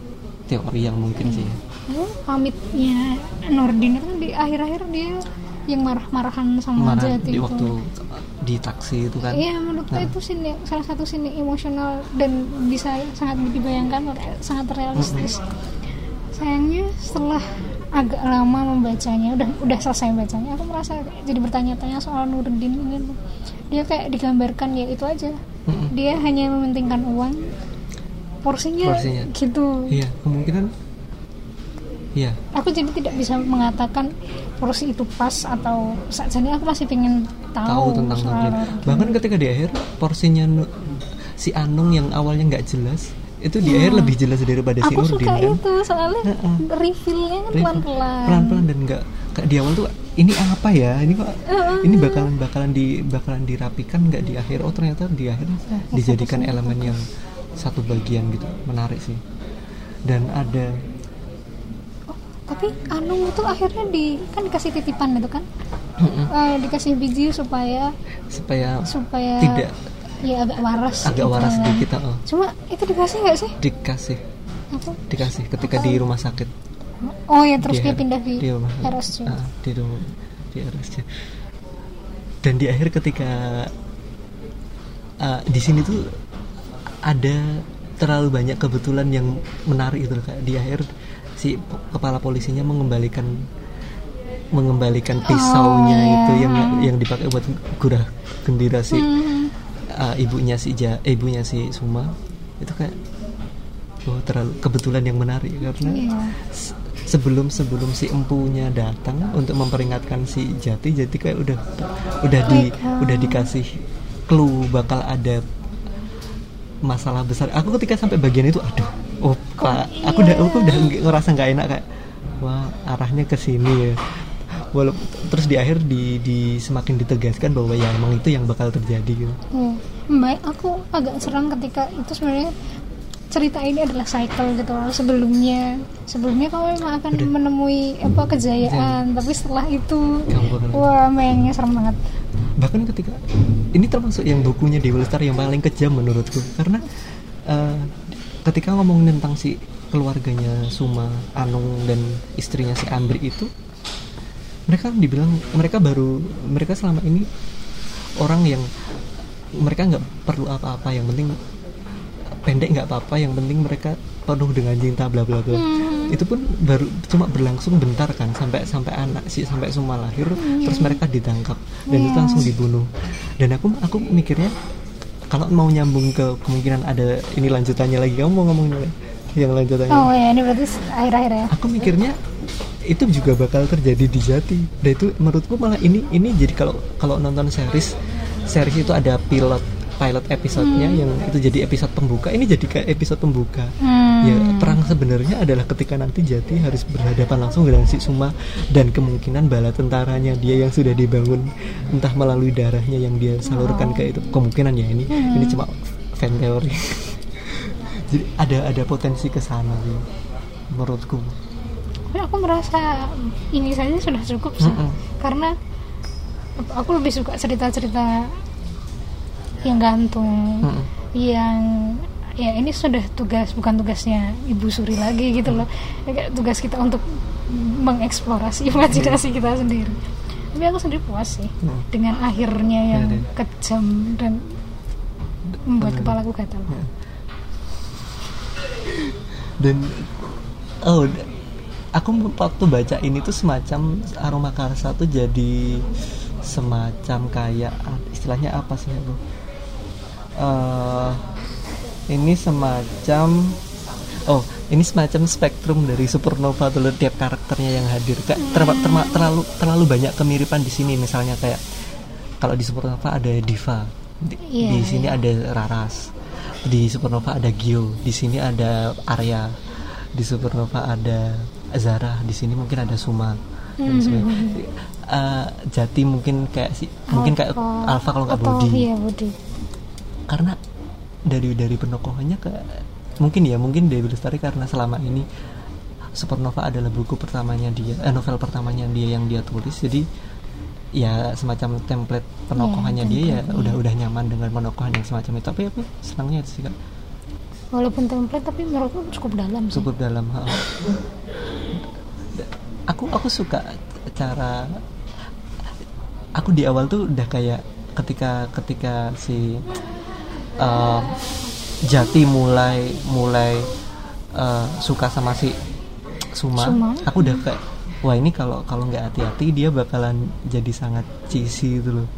teori yang mungkin sih Lalu pamitnya Nurdin itu kan di akhir-akhir dia yang marah-marahan sama marah Jati di itu. waktu di taksi itu kan Iya menurutku Nah. itu yang- salah satu scene yang emosional dan bisa sangat dibayangkan sangat realistis. Sayangnya setelah agak lama membacanya, udah udah selesai bacanya, aku merasa jadi bertanya-tanya soal Nurdin ini. tuh. Dia kayak digambarkan ya itu aja. Dia hanya mementingkan uang. Porsinya, Porsinya. gitu. iya kemungkinan iya Aku jadi tidak bisa mengatakan porsi itu pas atau saat ini aku masih pengen tahu, tahu tentang soal bahkan ketika di akhir porsinya si Anung yang awalnya nggak jelas itu di akhir lebih jelas daripada si aku Nurdin suka kan? itu soalnya Heeh. reveal-nya kan pelan-pelan. Pelan-pelan dan nggak kayak di awal tuh ini apa ya? Ini kok ini bakalan bakalan di bakalan dirapikan nggak di akhir? Oh ternyata di akhir dijadikan elemen yang satu bagian gitu. Menarik sih. Dan ada tapi Anung itu akhirnya di kan dikasih titipan itu kan. Eh, dikasih biji supaya supaya supaya Tidak. Ya agak waras agak gitu waras kan. sedikit oh. cuma itu dikasih nggak sih dikasih apa dikasih ketika di rumah sakit oh ya terus Di- dia pindah di, di rumah sakit. Ah, di rumah di dan di akhir ketika ah, di sini tuh ada terlalu banyak kebetulan yang menarik itu kayak di akhir si kepala polisinya mengembalikan mengembalikan pisaunya iya. itu yang yang dipakai buat gurah gembira si Hmm. Uh, ibunya si ja, eh, ibunya si Suma itu kayak oh terlalu kebetulan yang menarik karena Iya. se- sebelum sebelum si empunya datang untuk memperingatkan si Jati Jati kayak udah udah di uh, udah dikasih clue bakal ada masalah besar. Aku ketika sampai bagian itu aduh oh pak aku udah aku udah nge- ngerasa nggak enak kayak wah arahnya ke sini ya walaupun terus di akhir di, di semakin ditegaskan bahwa ya emang itu yang bakal terjadi gitu Iya. Mbak, aku agak serang ketika itu sebenarnya cerita ini adalah cycle gitu loh. Sebelumnya, sebelumnya kamu memang akan Udah. menemui apa kejayaan, tapi setelah itu, wah mainnya serem banget. bahkan ketika ini termasuk yang bukunya Dewa Lestari yang paling kejam menurutku karena eh, ketika ngomongin tentang si keluarganya Suma, Anung dan istrinya si Andri itu mereka dibilang mereka baru mereka selama ini orang yang mereka nggak perlu apa-apa yang penting pendek nggak apa-apa yang penting mereka penuh dengan cinta bla bla bla Hmm. itu pun baru cuma berlangsung bentar kan sampai sampai anak sih sampai Suma lahir terus mereka ditangkap dan itu Iya. langsung dibunuh dan aku aku mikirnya kalau mau nyambung ke kemungkinan ada ini lanjutannya lagi kamu mau ngomong ini yang lanjutannya Oh ya, ini berarti akhir-akhir ya. aku mikirnya itu juga bakal terjadi di Jati. Dan itu menurutku malah ini ini jadi kalau kalau nonton series series itu ada pilot pilot episodenya yang itu jadi episode pembuka. Ini jadi kayak episode pembuka. Hmm. ya perang sebenarnya adalah ketika nanti Jati harus berhadapan langsung dengan si Suma dan kemungkinan bala tentaranya dia yang sudah dibangun entah melalui darahnya yang dia salurkan ke itu. Kemungkinan ya ini ini cuma fan teori jadi ada ada potensi ke sana sih menurutku Tapi aku merasa ini saja sudah cukup sih. Mm-mm. Karena aku lebih suka cerita-cerita yang gantung, Mm-mm. yang ya ini sudah tugas bukan tugasnya Ibu Suri lagi gitu loh. Tugas kita untuk mengeksplorasi imajinasi kita sendiri. Tapi aku sendiri puas sih Mm. dengan akhirnya yang Iya, iya. kejam dan membuat Mm. kepalaku gatal. dan oh aku waktu baca ini tuh semacam aroma karsa tuh jadi semacam kayak ah, istilahnya apa sih aku? Eh, ini semacam oh ini semacam spektrum dari supernova tuh tiap karakternya yang hadir. Kak, ter- terma- terlalu terlalu banyak kemiripan di sini. Misalnya kayak kalau di supernova ada diva di, Iya, di sini ada raras di supernova ada Gio di sini ada Arya di supernova ada Zara di sini mungkin ada Suma dan sebagainya. Eh, jati mungkin kayak si mungkin kayak alfa kalau nggak body iya body karena dari dari penokohannya ke mungkin ya mungkin Dewi Lestari karena selama ini Supernova adalah buku pertamanya dia eh, novel pertamanya dia yang dia tulis. Jadi ya semacam template penokohannya Iya, dia ya udah udah nyaman dengan penokohan yang semacam itu. Tapi aku senangnya itu sih kak. Walaupun template tapi menurutku cukup dalam sih. Cukup dalam ha. Aku aku suka cara aku di awal tuh udah kayak ketika ketika si uh, Jati mulai mulai uh, suka sama si Suma, Suma. aku udah kayak wah ini kalau kalau nggak hati-hati dia bakalan jadi sangat cheesy gitu loh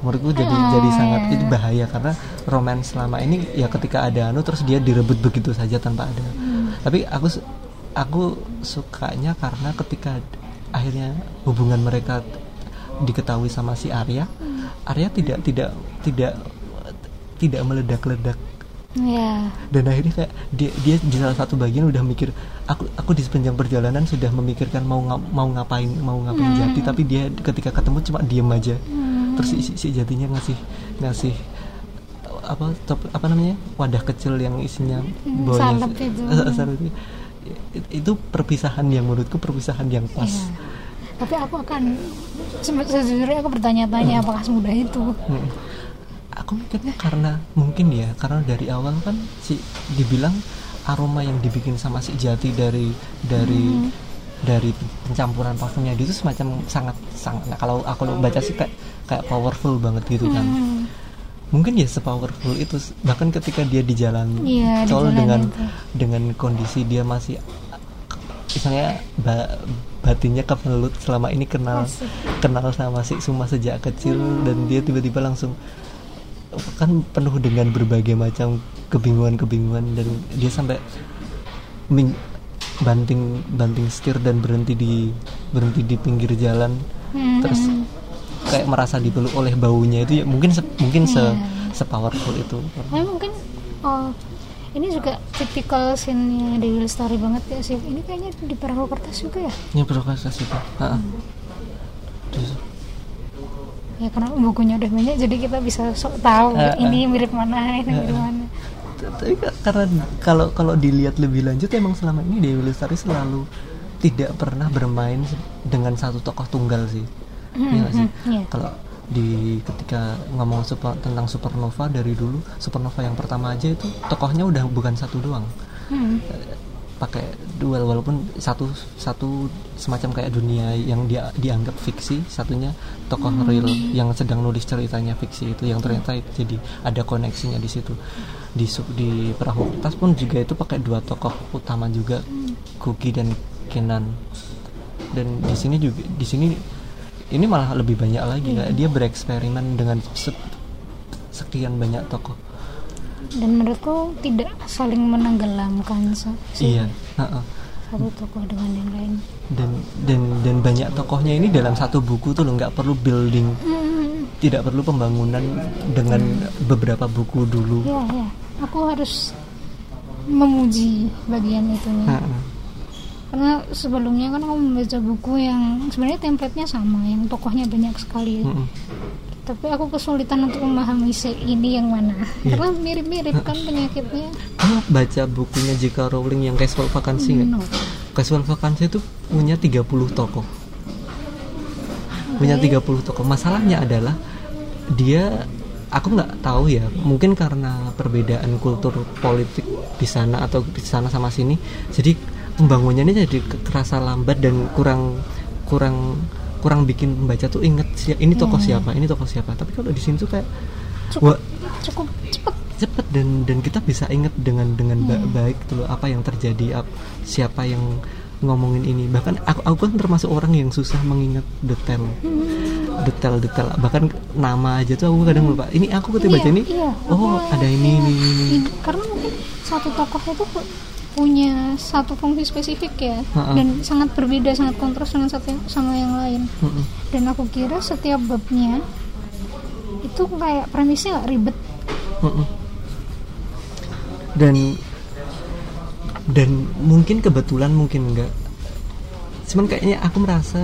menurutku jadi Ah. jadi sangat itu bahaya karena romance selama ini ya ketika ada anu terus dia direbut begitu saja tanpa ada tapi aku aku sukanya karena ketika akhirnya hubungan mereka diketahui sama si Arya Arya tidak tidak tidak tidak meledak-ledak ya dan akhirnya kayak dia, dia di salah satu bagian udah mikir aku aku di sepanjang perjalanan sudah memikirkan mau nga- mau ngapain mau ngapain Hmm. jati tapi dia ketika ketemu cuma diem aja Hmm. terus si, si- jatinya ngasih ngasih apa top, apa namanya wadah kecil yang isinya Hmm, bawahnya salep itu. Itu. It- itu perpisahan yang menurutku perpisahan yang pas Iya. tapi aku akan se- sejujurnya aku bertanya-tanya apakah semudah itu Mm. Aku mikirnya karena mungkin ya karena dari awal kan si dibilang aroma yang dibikin sama si Jati dari dari dari pencampuran parfumnya dia itu semacam sangat sangat nah, kalau aku baca sih kayak kayak powerful banget gitu kan. Hmm. Mungkin ya sepowerful itu bahkan ketika dia di jalan di tol dengan itu. dengan kondisi dia masih misalnya ba- batinnya kemelut selama ini kenal Asik. kenal sama si Suma sejak kecil dan dia tiba-tiba langsung kan penuh dengan berbagai macam kebingungan-kebingungan dan dia sampai ming- banting banting setir dan berhenti di berhenti di pinggir jalan Hmm. terus kayak merasa dipeluk oleh baunya itu ya mungkin se- mungkin se Iya. sepowerful itu Tapi mungkin oh, ini juga tipikal scene-nya Dewi Lestari banget ya sih. Ini kayaknya di perahu kertas juga ya. ini proses itu Ha-ha. Terus, Ya karena bukunya udah banyak jadi kita bisa sok tahu Eh, ini mirip mana, ini mirip mana. tapi ka- karena kalau kalau dilihat lebih lanjut emang selama ini Dewi Lestari selalu tidak pernah bermain dengan satu tokoh tunggal sih Iya nggak sih? Hmm, iya. kalau di ketika ngomong super, tentang supernova dari dulu supernova yang pertama aja itu tokohnya udah bukan satu doang. Hmm. pakai duel walaupun satu satu semacam kayak dunia yang dia dianggap fiksi satunya tokoh real yang sedang nulis ceritanya fiksi itu yang ternyata itu jadi ada koneksinya di situ. Di di perahu kertas pun juga itu pakai dua tokoh utama juga Kuki dan Kenan. Dan di sini juga di sini ini malah lebih banyak lagi kayak dia bereksperimen dengan se- sekian banyak tokoh Dan menurutku tidak saling menenggelamkan se- si iya satu tokoh dengan yang lain. dan dan dan banyak tokohnya ini dalam satu buku tuh lo nggak perlu building Hmm. tidak perlu pembangunan dengan beberapa buku dulu Ya, ya. Aku harus memuji bagian. Ha-ha. Karena sebelumnya kan aku membaca buku yang sebenarnya template-nya sama, yang tokohnya banyak sekali. Mm-mm. Tapi aku kesulitan untuk memahami si ini yang mana. Iya. Karena mirip-mirip kan penyakitnya. kamu baca bukunya J.K. Rowling yang Casual Vacancy nggak? No. Casual Vacancy itu punya 30 tokoh punya 30 tokoh masalahnya adalah dia aku nggak tahu ya mungkin karena perbedaan kultur politik di sana atau di sana sama sini jadi pembangunannya jadi kerasa lambat dan kurang kurang kurang bikin pembaca tuh inget ini tokoh Hmm. siapa ini tokoh siapa tapi kalau di sini tuh kayak Cukup wah cukup cepet. cepet dan dan kita bisa inget dengan dengan Hmm. baik tuh apa yang terjadi ap- siapa yang ngomongin ini bahkan aku aku kan termasuk orang yang susah mengingat detail Hmm. detail-detail bahkan nama aja tuh aku kadang lupa ini aku ketika baca Iya, ini iya. oh ada ini ini ini Ini- Karena mungkin satu tokoh itu punya satu fungsi spesifik ya Ha-ha. dan sangat berbeda sangat kontras dengan satu yang- sama yang lain Mm-mm. dan aku kira setiap babnya itu kayak premisnya gak ribet Mm-mm. dan dan mungkin kebetulan mungkin enggak cuman kayaknya aku merasa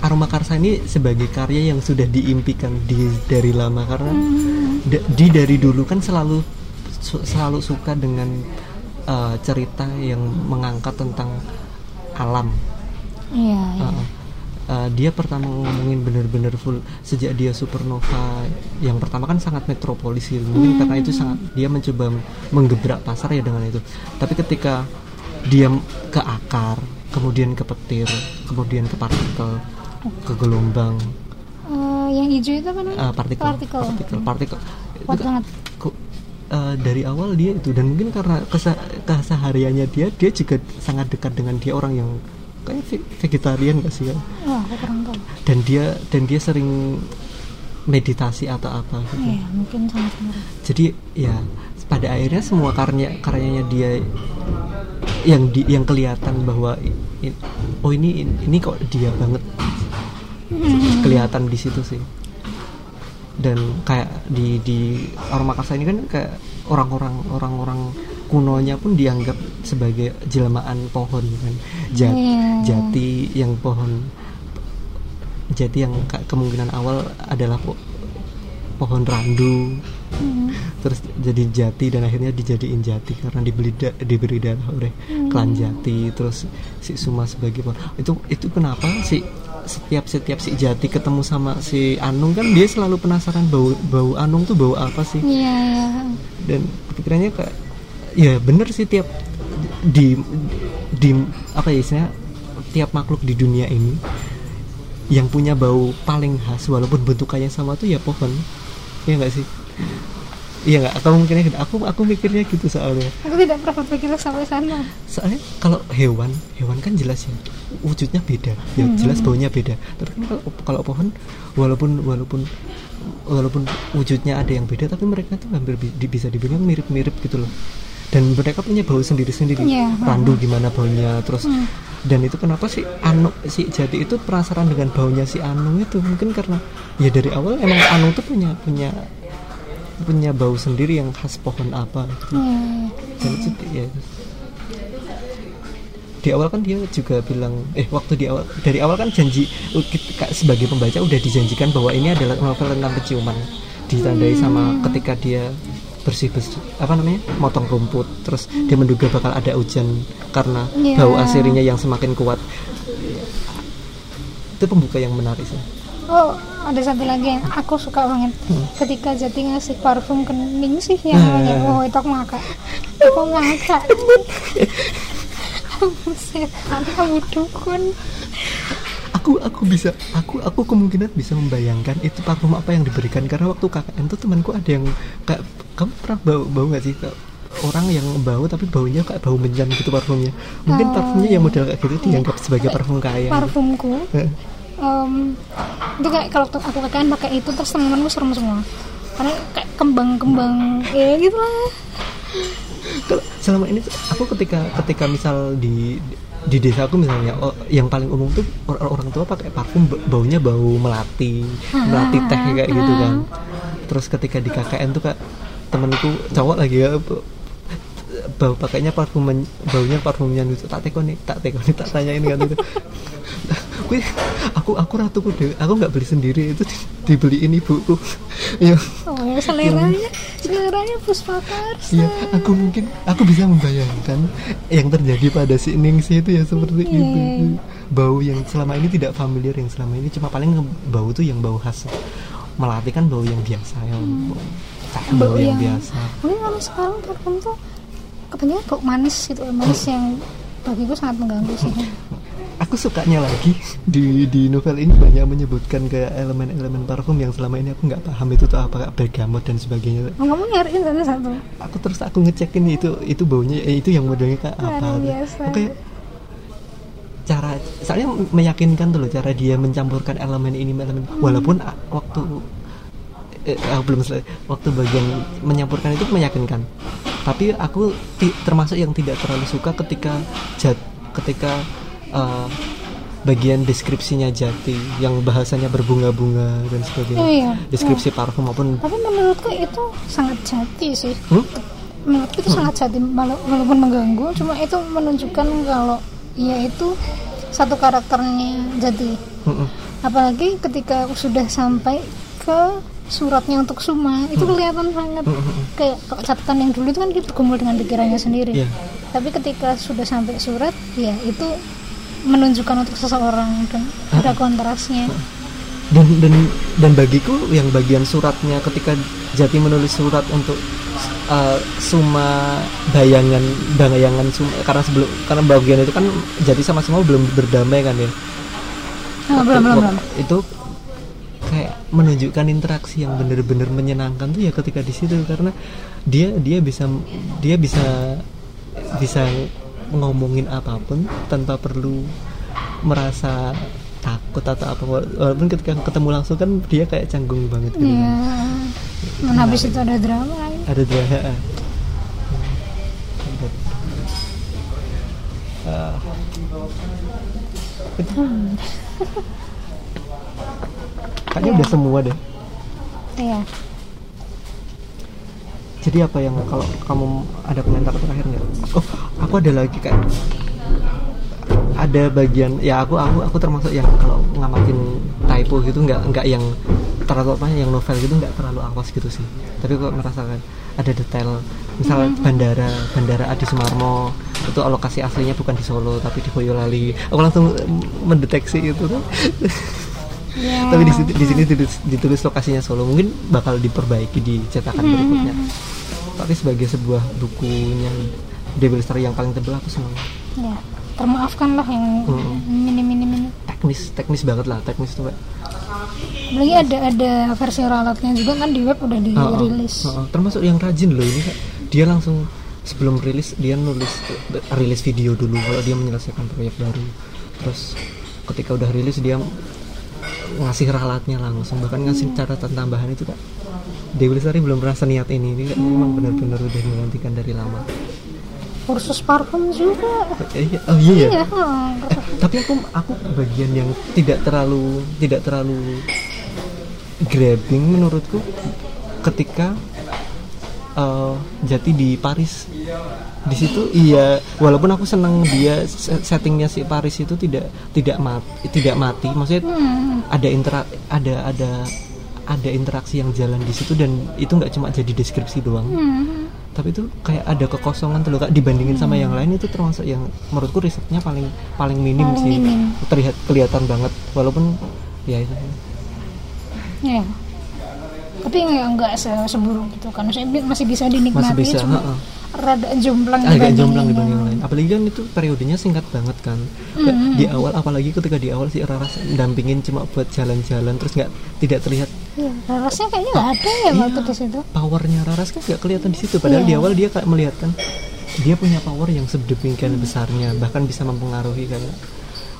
aroma karsa ini sebagai karya yang sudah diimpikan di dari lama karena Hmm. di dari dulu kan selalu su- selalu suka dengan uh, cerita yang mengangkat tentang alam. Iya iya. Uh, uh, dia pertama ngomongin bener-bener full sejak dia supernova yang pertama kan sangat metropolis gitu. Mungkin karena itu sangat dia mencoba menggebrak pasar ya dengan itu. Tapi ketika dia ke akar kemudian ke petir kemudian ke partikel ke gelombang. Eh, yang hijau itu apa namanya? Uh, partikel. Partikel. Partikel partikel. Kuat Itu- banget uh, dari awal dia itu. Dan mungkin karena kesa- kesehariannya dia dia juga sangat dekat dengan dia orang yang kayak ve- vegetarian gak sih aku kurang tahu. Dan dia dan dia sering meditasi atau apa gitu. iya mungkin jadi ya pada akhirnya semua karya karyanya dia yang di yang kelihatan bahwa i- i- oh ini ini kok dia banget. Hmm. kelihatan di situ sih dan kayak di di Aroma Karsa ini kan kayak orang-orang orang-orang kunonya pun dianggap sebagai jelmaan pohon kan. Ja- Iya. jati yang pohon jati yang kemungkinan awal adalah po- pohon randu. Hmm. terus jadi jati dan akhirnya dijadiin jati karena dibeli da- diberi darah oleh klan jati. Terus si Suma sebagai pohon. Itu itu kenapa si setiap setiap si jati ketemu sama si Anung kan dia selalu penasaran bau bau Anung tuh bau apa sih? Iya. Iya dan pikirannya kayak ya bener sih tiap di di apa ya istilahnya tiap makhluk di dunia ini yang punya bau paling khas walaupun bentukannya sama tuh ya pohon. Ya nggak sih iya nggak? Atau mungkin aku aku mikirnya gitu soalnya. Aku tidak pernah berpikir sampai sana. Soalnya kalau hewan hewan kan jelas ya wujudnya beda. Ya jelas baunya beda. Tapi kan kalau kalau pohon walaupun walaupun walaupun wujudnya ada yang beda tapi mereka tuh hampir bi- bisa dibilang mirip-mirip gitu loh. Dan mereka punya bau sendiri-sendiri. Iya, randu gimana baunya terus dan itu kenapa si Anu si Jati itu penasaran dengan baunya si Anu itu? Mungkin karena ya dari awal emang Anu tuh punya punya punya bau sendiri yang khas pohon apa gitu. Iya. dan itu ya. Di awal kan dia juga bilang eh waktu di awal dari awal kan janji sebagai pembaca udah dijanjikan bahwa ini adalah novel tentang penciuman. Ditandai sama ketika dia bersih bersih apa namanya motong rumput terus dia menduga bakal ada hujan karena Iya. bau asirinya yang semakin kuat. Itu pembuka yang menarik sih Oh, ada satu lagi yang aku suka banget. Hmm. Ketika Jati ngasih parfum ke Ningsih yang namanya, Eh. oh itu aku ngakak. Aku ngakak. Setan, kamu dukun. aku aku bisa aku aku kemungkinan bisa membayangkan itu parfum apa yang diberikan karena waktu KKN tuh temanku ada yang kayak kamu pernah bau bau nggak sih orang yang bau tapi baunya kayak bau menjan gitu parfumnya mungkin Oh, parfumnya yang model kayak gitu dianggap sebagai parfum kaya Parfumku. Em, itu kayak kalau aku kakaknya pakai itu terus teman-temanku serem semua. Karena kayak kembang-kembang ya gitu lah. selama ini tuh aku ketika ketika misal di di desa aku misalnya oh, yang paling umum tuh or- orang tua pakai parfum ba- baunya bau melati melati teh kayak gitu kan terus ketika di KKN tuh kak temenku cowok lagi ya bau pakainya parfum baunya parfumnya gitu tak tekoni tak tekoni tak tanyain kan itu Gue, aku aku ratuku dewe aku nggak beli sendiri itu di- dibeliin ibuku ya Oh, ya, seleranya, seleranya Puspa Karsa. Iya, aku mungkin aku bisa membayangkan yang terjadi pada si Ningsih itu ya seperti Iya. itu. Bau yang selama ini tidak familiar yang selama ini cuma paling bau tuh yang bau khas. Melati kan bau yang biasa yang bau, bau yang, biasa. Mungkin kalau sekarang parfum tuh kebanyakan bau manis gitu, manis yang bagiku sangat mengganggu sih. Aku sukanya lagi di di novel ini banyak menyebutkan kayak elemen-elemen parfum yang selama ini aku nggak paham itu tuh apa bergamot dan sebagainya. Oh, kamu nyariin satu-satu. Aku terus aku ngecekin itu itu baunya eh, itu yang modelnya kayak apa. Oke. cara soalnya meyakinkan tuh loh cara dia mencampurkan elemen ini elemen walaupun a- waktu eh, aku belum selesai waktu bagian menyampurkan itu meyakinkan tapi aku termasuk yang tidak terlalu suka ketika jat ketika eh, bagian deskripsinya jati yang bahasanya berbunga-bunga dan sebagainya Oh, iya. deskripsi parfum maupun Tapi menurutku itu sangat jati sih. Hmm? Menurutku itu sangat jati wala- walaupun mengganggu, cuma itu menunjukkan kalau ya itu satu karakternya jadi Mm-mm. apalagi ketika sudah sampai ke suratnya untuk Suma itu kelihatan banget kayak kalau catatan yang dulu itu kan kita bergumul dengan pikirannya sendiri Iya. tapi ketika sudah sampai surat ya itu menunjukkan untuk seseorang dan ada kontrasnya. Dan dan dan bagiku yang bagian suratnya ketika Jati menulis surat untuk uh, Suma bayangan bayangan Suma karena sebelum karena bagian itu kan Jati sama Suma belum berdamai kan ya? Ah, belum belum belum. itu kayak menunjukkan interaksi yang benar-benar menyenangkan tuh ya ketika di situ karena dia dia bisa dia bisa bisa ngomongin apa pun tanpa perlu merasa takut atau apa. Walaupun ketika ketemu langsung kan dia kayak canggung banget gitu ya kan. dan habis itu ada drama. ada drama Ah. itu kayaknya Iya. udah semua deh. Iya jadi apa yang kalau kamu ada komentar terakhir nggak? Oh aku ada lagi kayak ada bagian ya aku aku aku termasuk yang kalau ngamatin typo gitu nggak nggak yang terlalu apa yang novel gitu nggak terlalu awas gitu sih. Tapi kok merasakan ada detail misal bandara bandara Adi Sumarmo itu alokasi aslinya bukan di Solo tapi di Boyolali. Aku langsung mendeteksi itu tuh ya. Tapi di sini di sini ditulis, ditulis lokasinya Solo. Mungkin bakal diperbaiki di cetakan berikutnya. tapi sebagai sebuah bukunya Devil Story yang paling tebal aku senang. Ya termaafkan lah yang Mm. minim-minim ini teknis teknis banget lah teknis tuh Pak. apalagi ada ada versi ralatnya juga kan di web udah dirilis heeh. termasuk yang rajin loh ini Kak. dia langsung sebelum rilis dia nulis rilis video dulu. Kalau dia menyelesaikan proyek baru. Terus ketika udah rilis dia ngasih ralatnya langsung bahkan ngasih catatan tambahan itu kak. Dewi Lestari belum pernah seniat ini ini Kak, memang benar-benar udah menantikan dari lama. Kursus parfum juga. Eh, iya- oh iya ya iya heeh. tapi aku aku bagian yang tidak terlalu tidak terlalu grabbing menurutku ketika eh, Jati di Paris di situ iya walaupun aku seneng dia se- settingnya si Paris itu tidak tidak mati tidak mati maksudnya Hmm. ada intera ada ada ada interaksi yang jalan di situ dan itu nggak cuma jadi deskripsi doang Hmm. tapi itu kayak ada kekosongan tuh loh kak dibandingin sama yang lain itu termasuk yang menurutku risetnya paling paling minim Paling sih minim. terlihat kelihatan banget walaupun ya itu Iya. Tapi nggak nggak se- seburuk gitu kan. Maksudnya masih bisa dinikmati Masih bisa, cuma heeh. rada jomplang agak dibanding jomplang dibanding yang lain apalagi kan itu periodenya singkat banget kan Kayak Mm-mm. di awal apalagi ketika di awal si Raras dampingin cuma buat jalan-jalan terus nggak tidak terlihat Iya, rasanya kayaknya nggak ada ya waktu Iya. di situ. powernya Raras kan nggak kelihatan di situ padahal Iya. di awal dia kayak melihat kan dia punya power yang sedemikian besarnya bahkan bisa mempengaruhi kan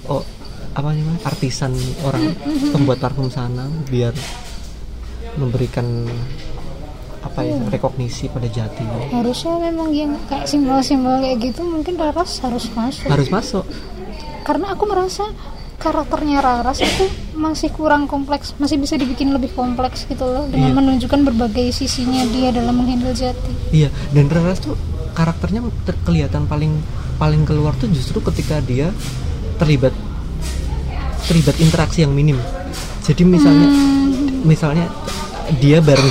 oh apa namanya artisan orang pembuat parfum sana biar memberikan apa ya rekognisi pada jati Harusnya memang yang kayak simbol-simbol kayak gitu mungkin Raras harus masuk. harus masuk Karena aku merasa karakternya Raras itu masih kurang kompleks, masih bisa dibikin lebih kompleks gitu loh dengan Iya. menunjukkan berbagai sisinya dia dalam menghandle jati. iya dan Raras tuh karakternya ter- kelihatan paling paling keluar tuh justru ketika dia terlibat terlibat interaksi yang minim jadi misalnya Hmm, misalnya dia bareng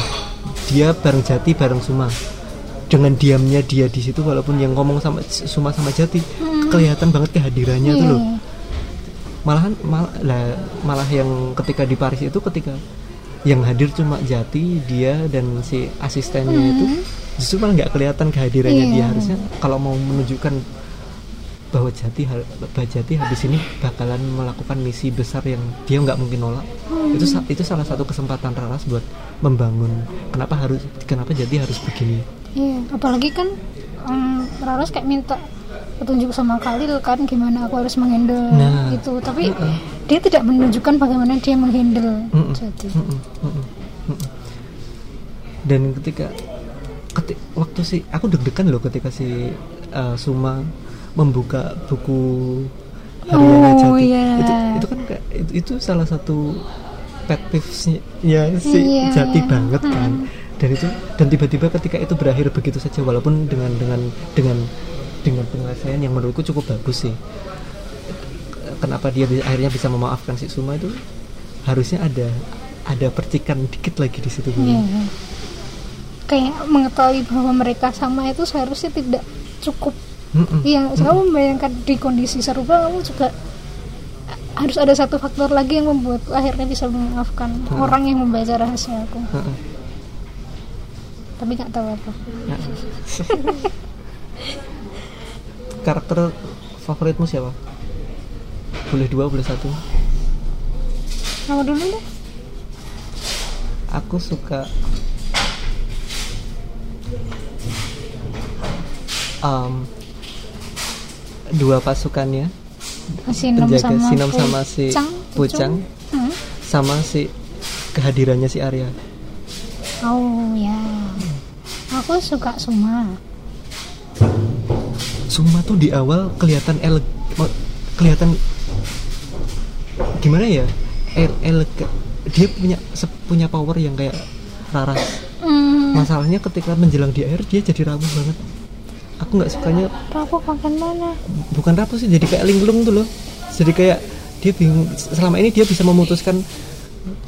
dia bareng Jati bareng Suma. Dengan diamnya dia di situ walaupun yang ngomong sama Suma sama Jati kelihatan banget kehadirannya tuh iya. loh. Malahan malah lah, malah yang ketika di Paris itu ketika yang hadir cuma Jati dia dan si asistennya itu justru malah nggak kelihatan kehadirannya Iya. dia harusnya kalau mau menunjukkan bahwa Jati hal- bahwa Jati habis ini bakalan melakukan misi besar yang dia nggak mungkin nolak itu sa- itu salah satu kesempatan Raras buat membangun kenapa harus kenapa Jati harus begini Iya, apalagi kan um, Raras kayak minta petunjuk sama Khalil kan gimana aku harus menghandle Nah, itu, tapi mm-mm. dia tidak menunjukkan bagaimana dia menghandle Mm-mm. jadi. Mm-mm, mm-mm, mm-mm. dan ketika keti- waktu si aku deg-degan loh ketika si uh, Suma membuka buku hariannya Oh, Jati iya. itu itu kan itu, itu salah satu pet peevesnya ya si Iya. Jati banget kan dan itu dan tiba-tiba ketika itu berakhir begitu saja walaupun dengan dengan dengan dengan penyelesaian yang menurutku cukup bagus sih kenapa dia akhirnya bisa memaafkan si Suma itu harusnya ada ada percikan dikit lagi di situ Iya. kayak mengetahui bahwa mereka sama itu seharusnya tidak cukup Mm-mm. Iya, kamu membayangkan di kondisi serupa kamu juga harus ada satu faktor lagi yang membuat akhirnya bisa memaafkan Hmm. orang yang membaca rahasia aku. Heeh. Tapi nggak tahu apa. karakter favoritmu siapa boleh dua boleh satu Kamu dulu deh. aku suka um, dua pasukannya Sinom penjaga sama Sinom sama si Pucang. Hmm. sama si kehadirannya si Arya Oh ya. Aku suka Suma. Suma tuh di awal kelihatan ele mo- kelihatan gimana ya el elega- dia punya punya power yang kayak Raras Hmm. masalahnya ketika menjelang di air dia jadi rapuh banget aku nggak sukanya Aku makan mana? bukan rapuh sih jadi kayak linglung tuh loh. Jadi kayak dia bingung selama ini dia bisa memutuskan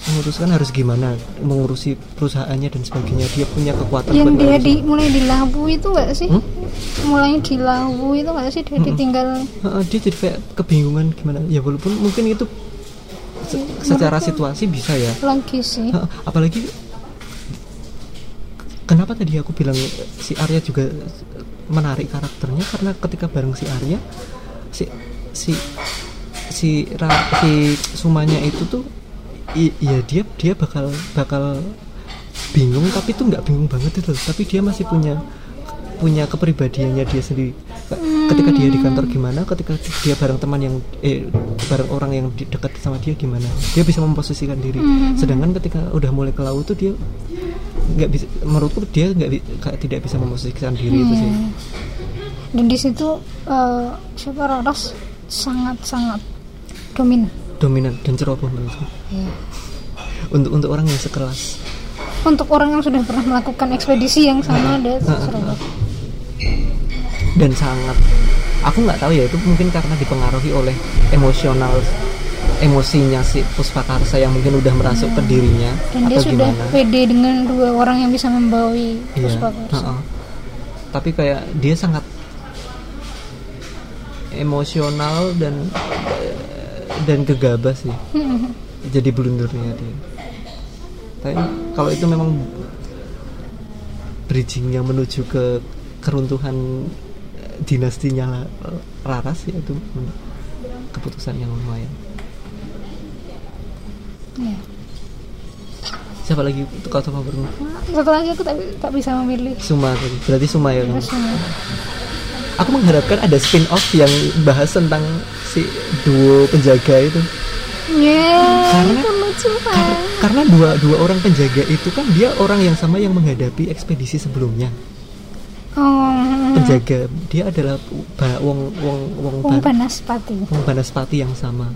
memutuskan harus gimana mengurusi perusahaannya dan sebagainya. Dia punya kekuatan Yang dia di mulai di labu itu gak sih? Hmm? Mulai di labu itu gak sih? Dia ditinggal. Heeh, dia jadi kayak kebingungan gimana. Ya walaupun mungkin itu se- secara situasi bisa ya. Lagi sih. Apalagi kenapa tadi aku bilang si Arya juga menarik karakternya? Karena ketika bareng si Arya si si si Ra- si Sumanya itu tuh i- iya dia dia bakal bakal bingung tapi tuh nggak bingung banget itu tapi dia masih punya punya kepribadiannya dia sendiri. Ketika dia di kantor gimana? Ketika dia bareng teman yang eh bareng orang yang dekat sama dia gimana? Dia bisa memposisikan diri. Sedangkan ketika udah mulai ke laut tuh dia nggak bisa menurutku dia nggak tidak bisa memposisikan diri itu sih Hmm. Dan di situ eh, siapa Raras sangat-sangat dominan. dominan dan ceroboh menurutku Iya. untuk untuk orang yang sekelas Untuk orang yang sudah pernah melakukan ekspedisi yang sama ada Surabaya. dan sangat aku nggak tahu ya itu mungkin karena dipengaruhi oleh emosional emosinya si Puspakarsa yang mungkin udah merasuk ke dirinya Dan dia atau sudah gimana? pede dengan dua orang yang bisa membawahi iya Puspakarsa. heeh. tapi kayak dia sangat emosional dan dan gegabah sih. Jadi blundernya dia. Tapi kalau itu memang bridgingnya menuju ke keruntuhan eh, dinastinya Laras ya itu keputusan yang lumayan Iya. siapa lagi kalau favoritmu Satu lagi aku tak, tak bisa memilih. Suma tadi. berarti Suma ya kan? Semua. aku mengharapkan ada spin off yang bahas tentang si duo penjaga itu Ya, Karena- itu lucu Kar- banget. karena dua dua orang penjaga itu kan dia orang yang sama yang menghadapi ekspedisi sebelumnya Oh, penjaga dia adalah ba- wong wong wong, Wong Ban- Banaspati. wong Banaspati yang sama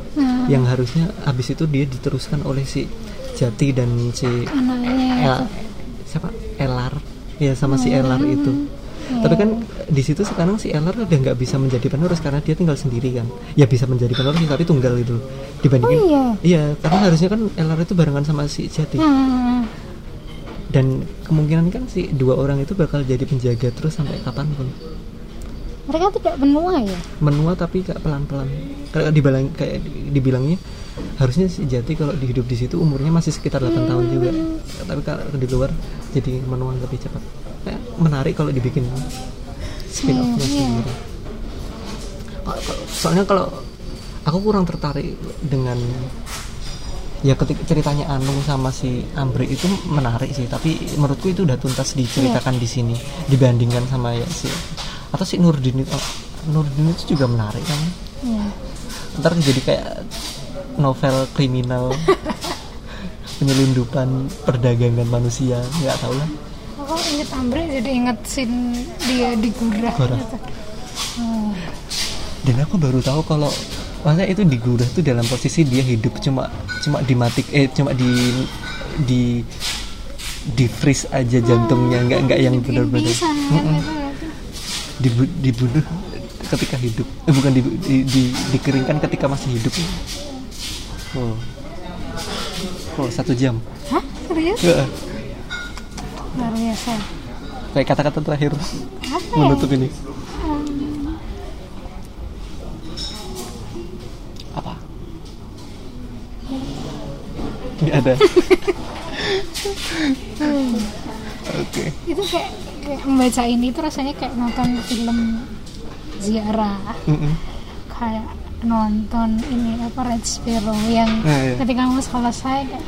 Nah, yang harusnya habis itu dia diteruskan oleh si Jati dan si anaknya. El, siapa? Elar. Ya sama si Elar itu. Iya. tapi kan di situ sekarang si Elar udah nggak bisa menjadi penerus karena dia tinggal sendiri kan. Ya bisa menjadi penerus tapi tunggal itu. Dibandingin Oh, iya. iya karena harusnya kan Elar itu barengan sama si Jati. Hmm, dan kemungkinan kan si dua orang itu bakal jadi penjaga terus sampai kapan pun mereka tidak benua ya? menua tapi kayak pelan-pelan. Kayak dibilang kayak dibilangnya harusnya si Jati kalau dihidup di situ umurnya masih sekitar 8 tahun juga. Tapi kalau di luar jadi menua lebih cepat. Kayak menarik kalau dibikin spin offnya iya. sendiri soalnya kalau aku kurang tertarik dengan ya ketika ceritanya Anung sama si Ambre itu menarik sih tapi menurutku itu udah tuntas diceritakan di sini dibandingkan sama ya si atau si Nurdin itu Nurdin itu juga menarik kan Iya. ntar jadi kayak novel kriminal penyelundupan perdagangan manusia nggak tahu lah Aku inget Ambre jadi inget scene dia digurah Gurah. gitu. Oh, dan aku baru tahu kalau masa itu digurah tuh dalam posisi dia hidup cuma cuma dimatik eh cuma di di di freeze aja jantungnya nggak nggak yang benar-benar. Dibu- dibunuh ketika hidup. Eh, bukan di, di, di- dikeringkan ketika masih hidup. Oh. Oh satu jam. Hah? Serius? Ya, luar biasa. Kayak kata-kata terakhir apa ya? menutup ini. Em, apa? Nggak ada. Oke. Itu kayak, kayak membaca ini tuh rasanya kayak nonton film ziarah. Mm-mm. kayak nonton ini apa Red Sparrow yang Ah, iya. ketika kamu selesai kayak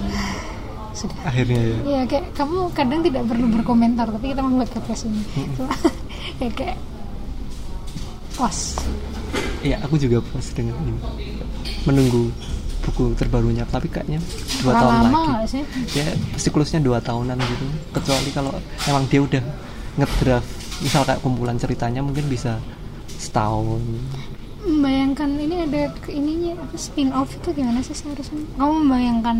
sudah. Akhirnya ya Iya kayak kamu kadang tidak perlu berkomentar tapi kita membuat podcast ini. Cuma, ya kayak puas. Iya, aku juga puas dengan ini. Menunggu buku terbarunya, tapi kayaknya dua tahun lagi. sih Ya, siklusnya dua tahunan gitu. Kecuali kalau emang dia udah ngedraft, misal kayak kumpulan ceritanya mungkin bisa setahun. membayangkan ini ada ininya apa spin off itu gimana sih seharusnya kamu membayangkan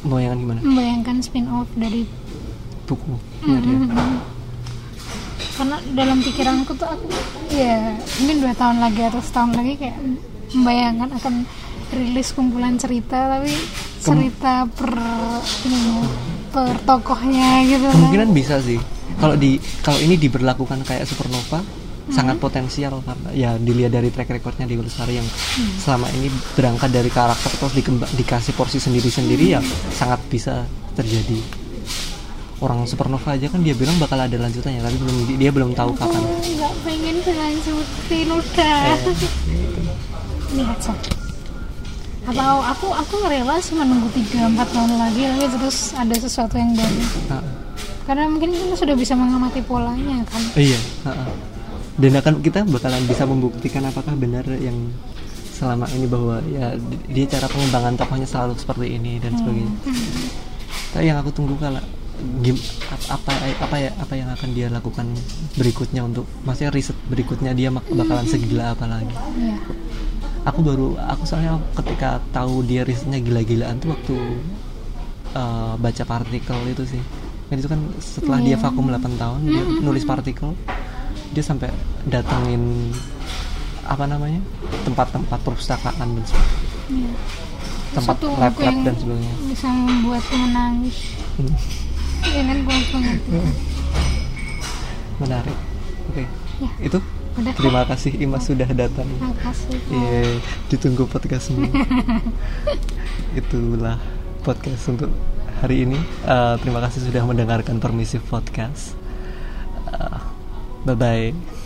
Bayangan gimana? membayangkan spin off dari Buku. Ya, dia. Mhm. karena dalam pikiranku tuh aku ya mungkin dua tahun lagi atau setahun lagi kayak membayangkan akan rilis kumpulan cerita tapi cerita per ini per tokohnya gitu kan. Kemungkinan bisa sih. Kalau di kalau ini diberlakukan kayak Supernova, sangat potensial karena ya dilihat dari track recordnya di Lestari yang selama ini berangkat dari karakter terus dikembang, dikasih porsi sendiri-sendiri ya sangat bisa terjadi. Orang Supernova aja kan dia bilang bakal ada lanjutannya tapi belum dia belum tahu kapan. Aku nggak pengen dilanjutin udah lihat saja atau aku aku rela sih menunggu 3-4 tahun lagi tapi terus ada sesuatu yang baru. Karena mungkin kita sudah bisa mengamati polanya kan? Iya dan akan kita bakalan bisa membuktikan apakah benar yang selama ini bahwa ya di- dia cara pengembangan tokohnya selalu seperti ini dan sebagainya. Tapi yang aku tunggu kalau gim, ap- apa apa ya apa yang akan dia lakukan berikutnya untuk maksudnya riset berikutnya dia bakalan segila apa lagi. Iya. Aku baru aku soalnya ketika tahu dia risetnya gila-gilaan tuh waktu uh, baca partikel itu sih. Kan itu kan setelah dia Iya. vakum 8 tahun dia nulis partikel dia sampai datengin apa namanya tempat-tempat perpustakaan dan sebagainya Iya. tempat lab lab dan sebagainya. bisa membuatku menangis. Hmm, Iya kan gue menarik. Oke. Ya. itu Udah. terima kasih Imas sudah datang terima kasih Iya, ditunggu podcastnya. Itulah podcast untuk hari ini. Eh, terima kasih sudah mendengarkan Permisif Podcast. bye bye.